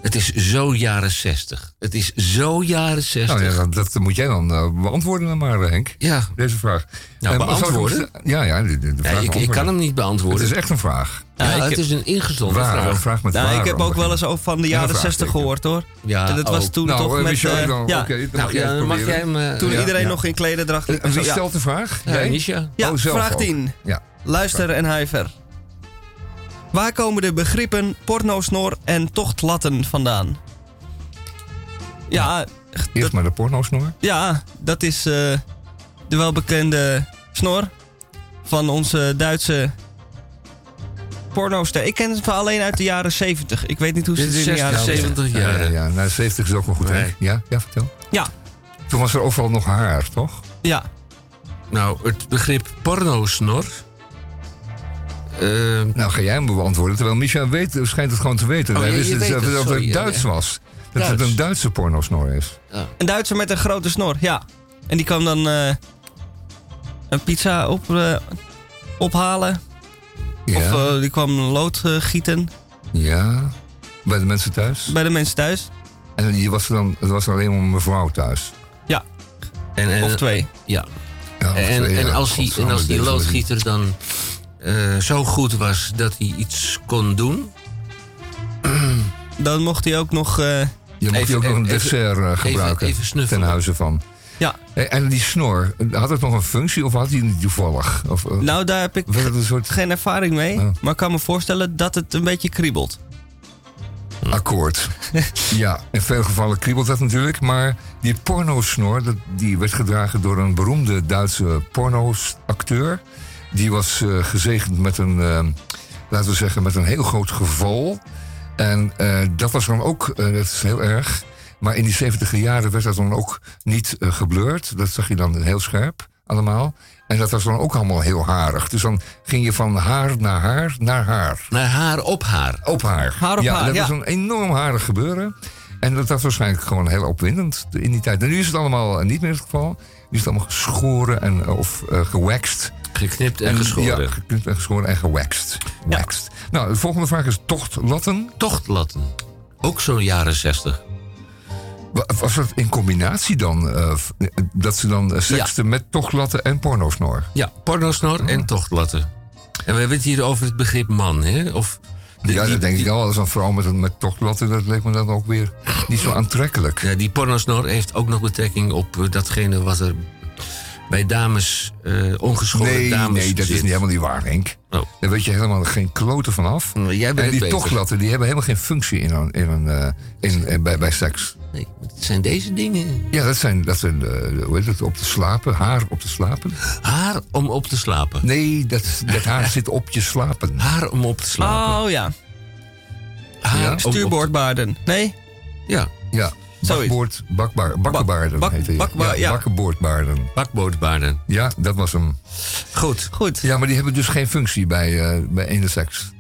het is zo jaren 60. Het is zo jaren 60. Nou ja, dat, dat moet jij dan eh, beantwoorden dan maar, Henk. Ja. Deze vraag. Nou, Eh, ik beantwoorden? Ja, ja, de, vraag ik, ik beantwoorden. kan hem niet Het beantwoorden. is echt een vraag. ja, Ja, ik het heb- is een ingezonde Waar, vraag. een vraag met Nou, waar ik heb ook wel eens over van de jaren vraag 60 zeker. gehoord hoor. Ja, en dat was toen Nou, toch eh, met... Eh, dan, ja, oké, dan Nou mag jij ja, het dan mag proberen. jij hem. eh, toen Ja. iedereen Ja. nog in klederdracht. En wie stelt de vraag? Ja, Jij? Misha. Ja, Oh, vraag ook. 10. Ja. Luister en huiver. Waar komen de begrippen pornosnor en tochtlatten vandaan? Ja, Eerst dat, maar de pornosnor. ja, dat is eh, de welbekende snor van onze Duitse pornoster. Ik ken het alleen uit de jaren 70. Ik weet niet hoe ze het in de 60, jaren 70 Ja, ja, jaar. ja. Nou, 70 is ook wel goed. Nee. Henk. Ja, ja, vertel. Ja, Toen was er overal nog haar, toch? ja. Nou, het begrip pornosnor. Eh, Nou, ga jij hem beantwoorden. Terwijl Micha weet, schijnt het gewoon te weten. Oh, Hij wist het het, dat het ja, Duits ja. was. Dat het een Duitse pornosnor is. Een Duitser met een grote snor, ja. En die kwam dan eh, een pizza op, eh, ophalen. Ja, Of eh, die kwam lood gieten ja. Bij de mensen thuis. bij de mensen thuis. En die was er dan, het was alleen maar een mevrouw thuis. Ja, en, en, of twee. Ja. Ja, of En, twee, en ja. als die, en als die loodgieter dan eh, zo goed was dat hij iets kon doen. Dan mocht hij ook nog... eh, Je mag Even- ook nog een dessert eh, gebruiken even snuffelen. ten huize van. ja, En die snor, had het nog een functie of had hij niet toevallig? Of, nou daar heb ik een soort geen ervaring mee. Oh. Maar ik kan me voorstellen dat het een beetje kriebelt. akkoord? ja, in veel gevallen kriebelt dat natuurlijk. Maar die pornosnor, dat, die werd gedragen door een beroemde Duitse pornoacteur. Die was eh, gezegend met een, eh, laten we zeggen, met een heel groot geval. En eh, dat was dan ook, eh, dat is heel erg. Maar in die 70 jaren werd dat dan ook niet geblurred. Dat zag je dan heel scherp allemaal. En dat was dan ook allemaal heel harig. Dus dan ging je van haar naar haar naar haar. Naar haar op haar. Op haar. Haar op ja, haar, dat ja. was een enorm harig gebeuren. En dat was waarschijnlijk gewoon heel opwindend in die tijd. En nu is het allemaal niet meer het geval. Nu is het allemaal geschoren en, of eh gewaxed. Geknipt en geschoren. Ja, geknipt en geschoren en gewaxed. Waxed. Nou, de volgende vraag is tochtlatten. Tochtlatten. Ook zo'n jaren 60. Wa- Was dat in combinatie dan? eh, dat ze dan eh, seksten met tochtlatten en pornosnor? Ja, pornosnor en tochtlatten. En we hebben het hier over het begrip man, hè? Of de- ja, die- dat denk die- ik al. Als een vrouw met, een- met tochtlatten, dat leek me dan ook weer niet zo aantrekkelijk. Ja, die pornosnor heeft ook nog betrekking op eh, datgene wat er bij dames, eh ongeschoren Nee, dames nee, dat zit. is niet helemaal niet waar, Henk. Oh. Daar weet je helemaal geen kloten van af. Jij bent En die tochtlatten, die hebben helemaal geen functie in een, in een, eh, in, in- bij, bij seks. Nee, het zijn deze dingen. Ja, dat zijn, dat zijn eh, hoe heet het, op te slapen, haar op te slapen. Haar om op te slapen. Nee, dat, dat haar zit op je slapen. Haar om op te slapen. Oh ja, Haar Ja, stuurboordbaarden. Nee? Ja, Ja. Bakboord, bakbaar, bakkenbaarden bak, heette bak, bak, ja, Bakkenboordbaarden. Bakboordbaarden. Ja, dat was hem. Goed. Goed. Ja, maar die hebben dus geen functie bij, eh, bij ene seks.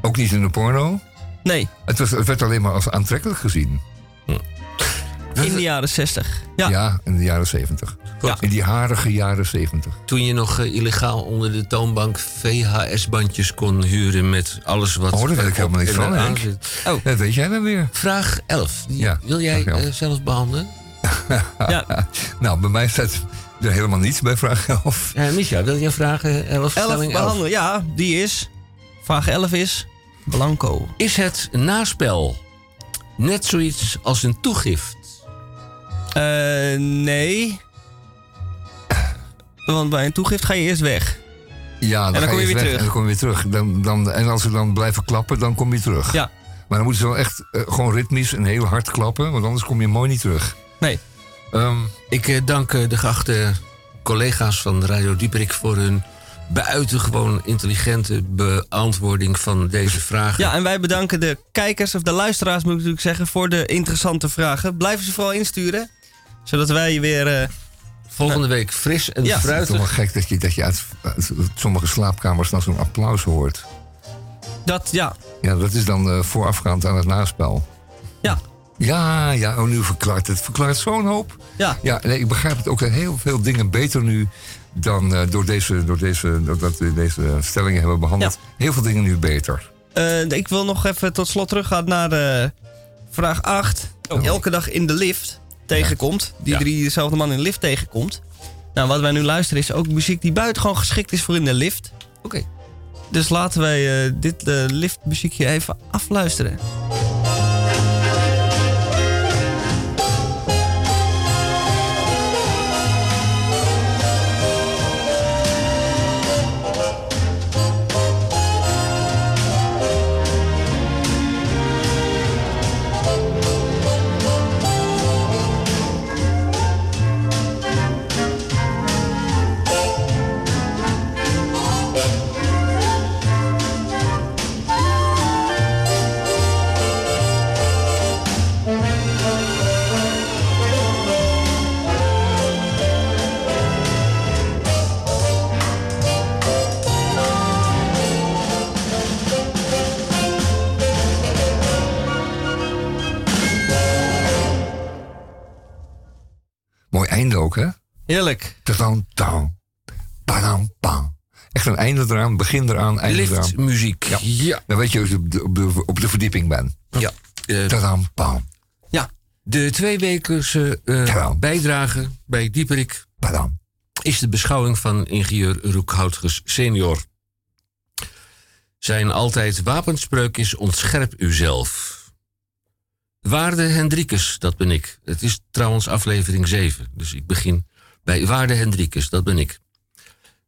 Ook niet in de porno. Nee. Het, was, het werd alleen maar als aantrekkelijk gezien. Hm. In de jaren 60. Ja, in de jaren 70. In die harige jaren zeventig. Toen je nog eh, illegaal onder de toonbank VHS-bandjes kon huren met alles wat... Oh, daar weet ik helemaal niks van, Oh. Dat weet jij dan weer. Vraag 11. Wil jij zelfs eh, zelf behandelen? ja. nou, bij mij staat er helemaal niets bij vraag 11. Ja, eh, Micha, wil jij vraag 11, 11 behandelen? Ja, die is... Vraag 11 is... Blanco. Is het naspel net zoiets als een toegift? eh nee. Want bij een toegift ga je eerst weg. Ja, dan, En dan ga kom je weer weg terug. En dan kom je weer terug. Dan, dan, en als ze dan blijven klappen, dan kom je terug. Ja. Maar dan moeten ze wel echt eh, gewoon ritmisch en heel hard klappen, want anders kom je mooi niet terug. Nee. Ehm, Ik eh, dank eh, de geachte collega's van Radio Dieperik voor hun buitengewoon intelligente beantwoording van deze vragen. Ja, en wij bedanken de kijkers, of de luisteraars moet ik natuurlijk zeggen, voor de interessante vragen. Blijven ze vooral insturen, zodat wij weer... Volgende week fris en Ja. het is toch wel fruitig. gek dat je, dat je uit, uit sommige slaapkamers dan zo'n applaus hoort. dat, ja. Ja, dat is dan eh, voorafgaand aan het naspel. Ja. Ja, ja, oh, nu verklaart het. verklaart zo'n hoop. Ja. Ja, nee, ik begrijp het ook heel veel dingen beter nu dan eh, door deze, door deze, doordat we deze stellingen hebben behandeld. Heel veel dingen nu beter. Eh, ik wil nog even tot slot teruggaan naar eh, vraag 8. Elke dag in de lift tegenkomt. Die drie dezelfde man in de lift tegenkomt. Nou, wat wij nu luisteren is ook muziek die buitengewoon geschikt is voor in de lift. Oké. Dus laten wij eh, dit eh, liftmuziekje even afluisteren. Ook, hè? Heerlijk. Tadam, tam, padam, pam. Echt een einde eraan, begin eraan, einde eraan. Liftmuziek. Ja. ja. Dan weet je dat je op de, op de, op de verdieping bent. Eh, Tadam, pam, de tweewekelijkse eh, Ja. bijdrage bij Dieperik padam. is de beschouwing van ingenieur Roekhoutges senior. Zijn altijd wapenspreuk is ontscherp uzelf. Waarde Hendrikus, dat ben ik. Het is trouwens aflevering 7, dus ik begin bij Waarde Hendrikus, dat ben ik.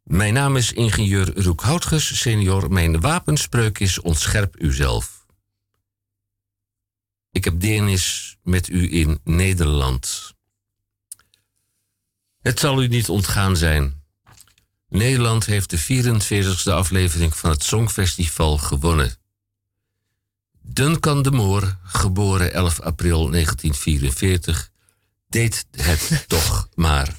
Mijn naam is ingenieur Roekhoutges senior. Mijn wapenspreuk is ontscherp uzelf. Ik heb deernis met u in Nederland. Het zal u niet ontgaan zijn. Nederland heeft de 44e aflevering van het Songfestival gewonnen. Duncan de Moor, geboren 11 april 1944, deed het toch maar.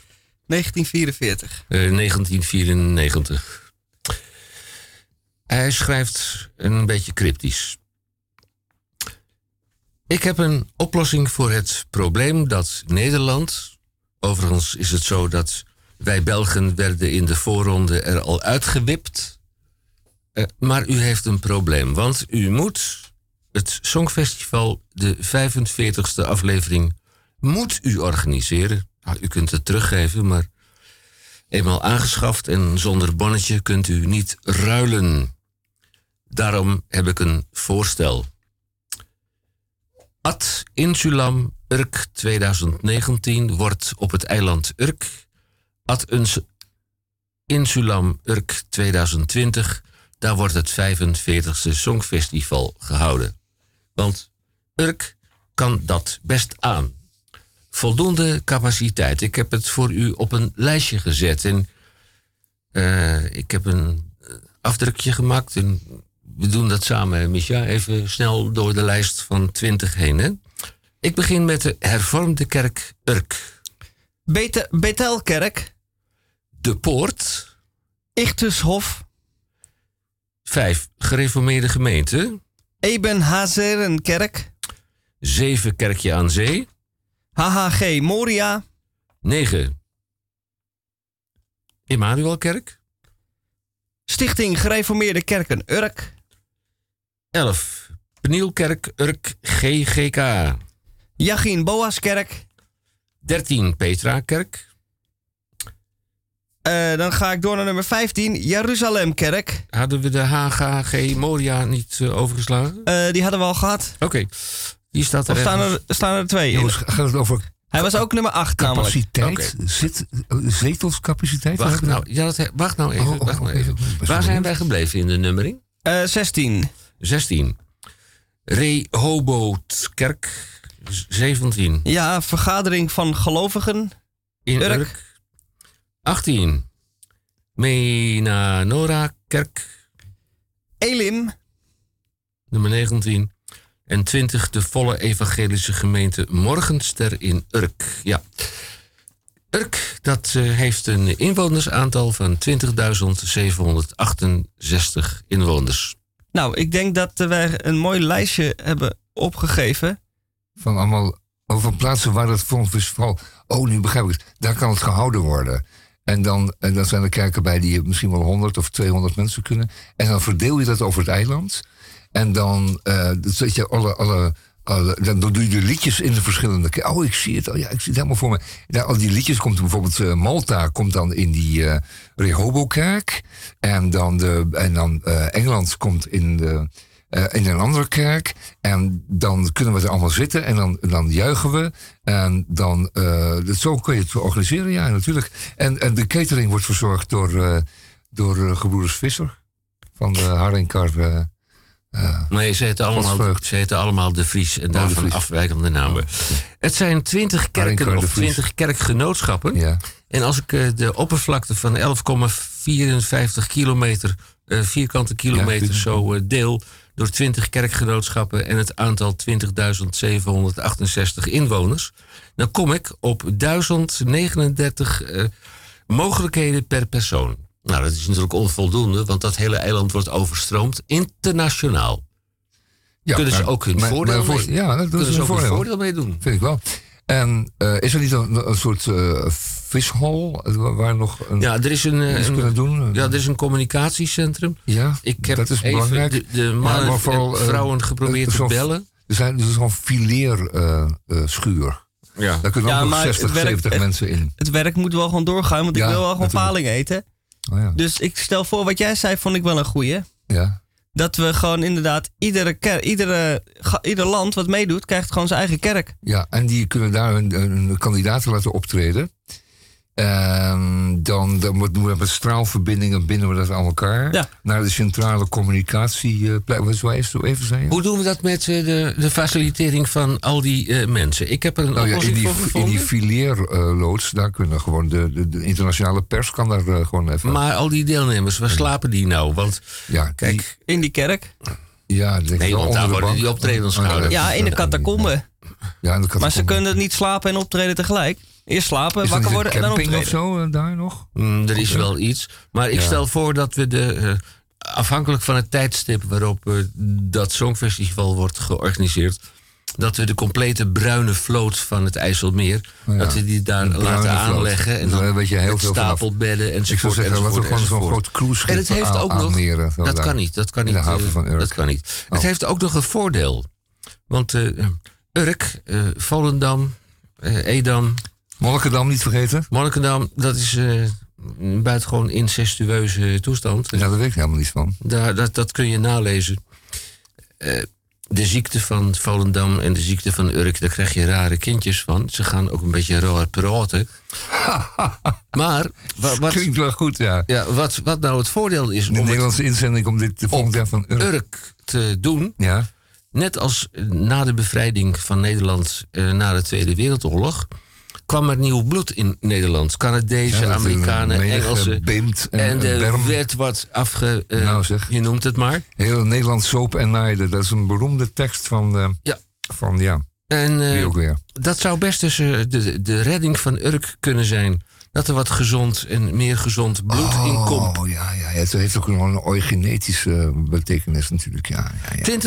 1944. Eh, 1994. Hij schrijft een beetje cryptisch. Ik heb een oplossing voor het probleem dat Nederland. Overigens is het zo dat wij Belgen werden in de voorronde er al uitgewipt. Eh, maar u heeft een probleem, want u moet het Songfestival, de 45ste aflevering, moet u organiseren. Nou, u kunt het teruggeven, maar eenmaal aangeschaft en zonder bonnetje kunt u niet ruilen. Daarom heb ik een voorstel. Ad Insulam Urk 2019 wordt op het eiland Urk. Ad Insulam Urk 2020, daar wordt het 45ste Songfestival gehouden. Want Urk kan dat best aan. Voldoende capaciteit. Ik heb het voor u op een lijstje gezet. En eh, ik heb een eh, afdrukje gemaakt. En we doen dat samen, Micha. Even snel door de lijst van 20 heen. Hè? Ik begin met de hervormde kerk Urk. Bete- Betelkerk. De Poort. Ichtushof. 5. Gereformeerde gemeente. Eben Hazerenkerk. 7. Kerkje aan Zee. HHG Moria. 9. Immanuelkerk. Stichting Gereformeerde Kerken Urk. 11. Penielkerk Urk GGK. Jachien Boaskerk. 13. Petrakerk. Eh, dan ga ik door naar nummer 15, Jeruzalemkerk. Hadden we de HGG Moria niet eh, overgeslagen? Eh, die hadden we al gehad. Oké, die staat er Of staan er, staan er twee? Jongens, gaat het over Hij was ook nummer 8 namelijk. capaciteit? Zit, zetelscapaciteit? Wacht nou, ja, dat, he- wacht nou even. Oh, oh, wacht nou oké, even. Waar zijn benieuwd. wij gebleven in de nummering? Eh, 16. 16. Rehobothkerk. Z- 17. Ja, vergadering van gelovigen. In Urk. Urk. 18. Menanora Kerk. Elim. Nummer 19. En 20. De volle evangelische gemeente Morgenster in Urk. Ja. Urk, dat eh, heeft een inwonersaantal van 20.768 inwoners. Nou, ik denk dat eh, wij een mooi lijstje hebben opgegeven. Van allemaal over plaatsen waar het volgens vooral. Oh, nu begrijp ik het. Daar kan het gehouden worden. En dan, en dan zijn er kerken bij die misschien wel 100 of 200 mensen kunnen. En dan verdeel je dat over het eiland. En dan zet je alle, alle, dan doe je de liedjes in de verschillende kerken. Oh, ik zie het. Oh ja, ik zie het helemaal voor me. Ja, al die liedjes komt bijvoorbeeld eh, Malta komt dan in die eh Rehobokerk. En dan, de, en dan Engeland komt in de, eh, in een andere kerk. En dan kunnen we er allemaal zitten en dan, dan juichen we. En dan, eh, zo kun je het organiseren, ja, natuurlijk. En, en de catering wordt verzorgd door, eh, door gebroeders Visser van de Nee, ze heten allemaal, ze heten allemaal De Vries en daarvan Vries. afwijkende namen. Het zijn 20 kerken of. 20 kerkgenootschappen. ja. En als ik de oppervlakte van 11,54 kilometer, eh, vierkante kilometer Ja, zo eh, deel door 20 kerkgenootschappen en het aantal 20.768 inwoners, dan kom ik op 1039 eh, mogelijkheden per persoon. Nou, dat is natuurlijk onvoldoende, want dat hele eiland wordt overstroomd internationaal. Ja, Kunnen ze ook hun maar- voordeel maar mee- Ja, dat Kunnen ze ook voordeel. voordeel mee doen? Vind ik wel. En is er niet een, een soort vishal waar, waar nog een, Ja, er is een, eh, iets een- kunnen doen? ja, er is een communicatiecentrum. Ja, Ik heb dat is even belangrijk. de, mannen maar vooral, en eh, vrouwen geprobeerd te bellen. Er zijn dus zo'n fileer eh, eh, schuur. Ja. Daar kunnen Ja, ook nog maar 60, het werkt 70 echt- mensen in. Het werk moet wel gewoon doorgaan, want Ja, ik wil wel gewoon natuurlijk. paling eten. Oh, ja. Dus ik stel voor, wat jij zei, vond ik wel een goeie. ja. Dat we gewoon inderdaad, iedere, ker, iedere, ieder land wat meedoet, krijgt gewoon zijn eigen kerk. Ja, en die kunnen daar hun, hun kandidaten laten optreden. En dan, dan moet- doen we met straalverbindingen binden we dat aan elkaar. Ja. Naar de centrale communicatie. eh, wat zou je zo even zeggen? Hoe doen we dat met eh, de, de facilitering van al die eh, mensen? Ik heb er een Nou ja, in die, voor in die fileerloods, daar kunnen gewoon de, de, de internationale pers kan daar eh, gewoon even. maar al die deelnemers, waar slapen die nou? Want ja, kijk, In die kerk. ja, denk nee, want daar worden die optredens Oh, ja, gehouden. Ja, in de eh, catacombe. Ja, in de Maar ze kunnen niet slapen en optreden tegelijk. Eerst slapen, Is er wakker worden en dan camping optreden. of zo eh, daar nog? Mm, er is Oké. wel iets. Maar ik Ja. stel voor dat we de. eh, afhankelijk van het tijdstip waarop eh, dat Songfestival wordt georganiseerd. Dat we de complete bruine vloot van het IJsselmeer. Oh ja. Dat we die daar laten vloot. aanleggen. En Dus dan weet je heel met veel stapelbedden Ik zou enzovoort. zeggen, laten we enzovoort, gewoon zo'n groot cruiseschip En het heeft ook nog. aanmeren, zo Dat daar. kan niet. Dat kan In niet. de haven eh, van Urk. Dat kan niet. Het Oh. heeft ook nog een voordeel. Want eh, Urk, eh, Volendam, eh, Edam, Monnikendam niet vergeten? Monnikendam, dat is eh, een buitengewoon incestueuze toestand. Ja, daar weet ik helemaal niet van. Daar, dat, dat kun je nalezen. Eh, de ziekte van Volendam en de ziekte van Urk, daar krijg je rare kindjes van. Ze gaan ook een beetje raar praten. maar wa- wat, Klinkt wel goed, ja. ja, wat, wat nou het voordeel is De om het Nederlandse inzending om dit de volgende jaar van Urk. Urk te doen, Ja, net als na de bevrijding van Nederland eh, na de Tweede Wereldoorlog, kwam er nieuw bloed in Nederland. Canadezen, Ja, Amerikanen, Engelsen. en- En, berm. werd wat afge... eh, Nou, zeg. Je noemt het maar. heel Nederland soap en naaide. Dat is een beroemde tekst van, eh, Ja. van ja, En eh, dat zou best dus de, de redding van Urk kunnen zijn. Dat er wat gezond en meer gezond bloed in komt. Oh, ja, ja, het heeft ook een eugenetische betekenis natuurlijk, ja. ja, ja.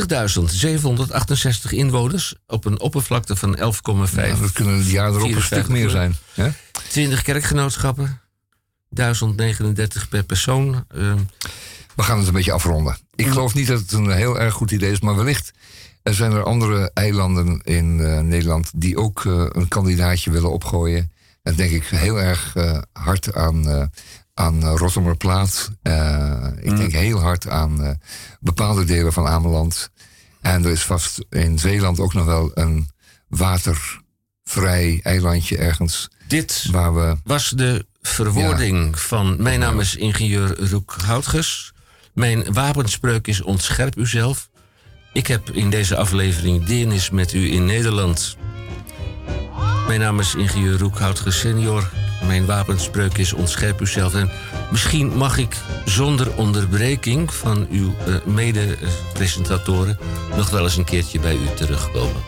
20.768 inwoners op een oppervlakte van 11,5. Ja, dat kunnen het jaar erop een stuk 54 meer zijn. Hè? 20 kerkgenootschappen. 1039 per persoon. Ehm, We gaan het een beetje afronden. Ik geloof niet dat het een heel erg goed idee is, maar wellicht er zijn er andere eilanden in eh, Nederland die ook eh, een kandidaatje willen opgooien. Denk ik heel erg eh, hard aan, eh aan Rotterdamplaat. Eh, ik denk heel hard aan bepaalde delen van Ameland. En er is vast in Zeeland ook nog wel een watervrij eilandje ergens. Dit waar we. was de verwoording van... Mijn naam is ingenieur Roek Houtges. Mijn wapenspreuk is ontscherp uzelf. Ik heb in deze aflevering deernis met u in Nederland. Mijn naam is ingenieur Roek Houtges senior. Mijn wapenspreuk is ontscherp uzelf. En misschien mag ik zonder onderbreking van uw eh, mede-presentatoren... nog wel eens een keertje bij u terugkomen.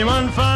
Anyone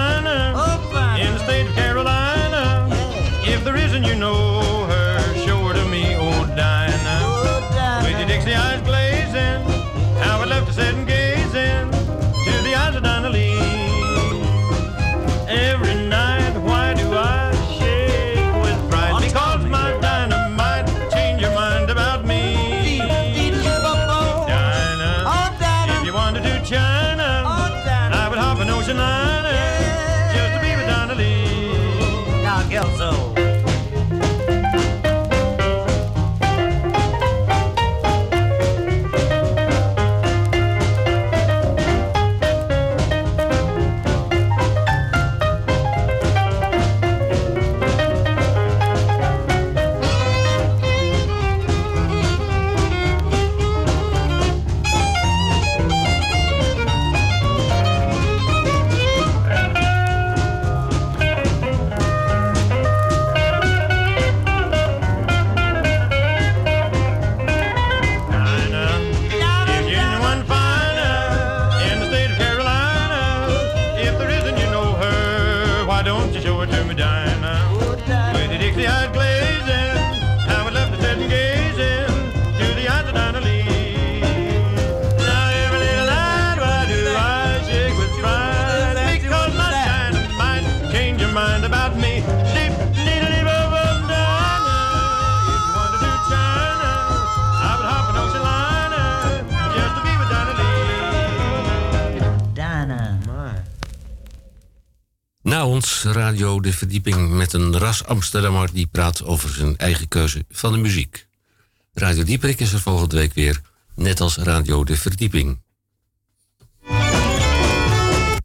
radio De Verdieping met een ras Amsterdammer die praat over zijn eigen keuze van de muziek. Radio Dieperik is er volgende week weer, net als Radio De Verdieping.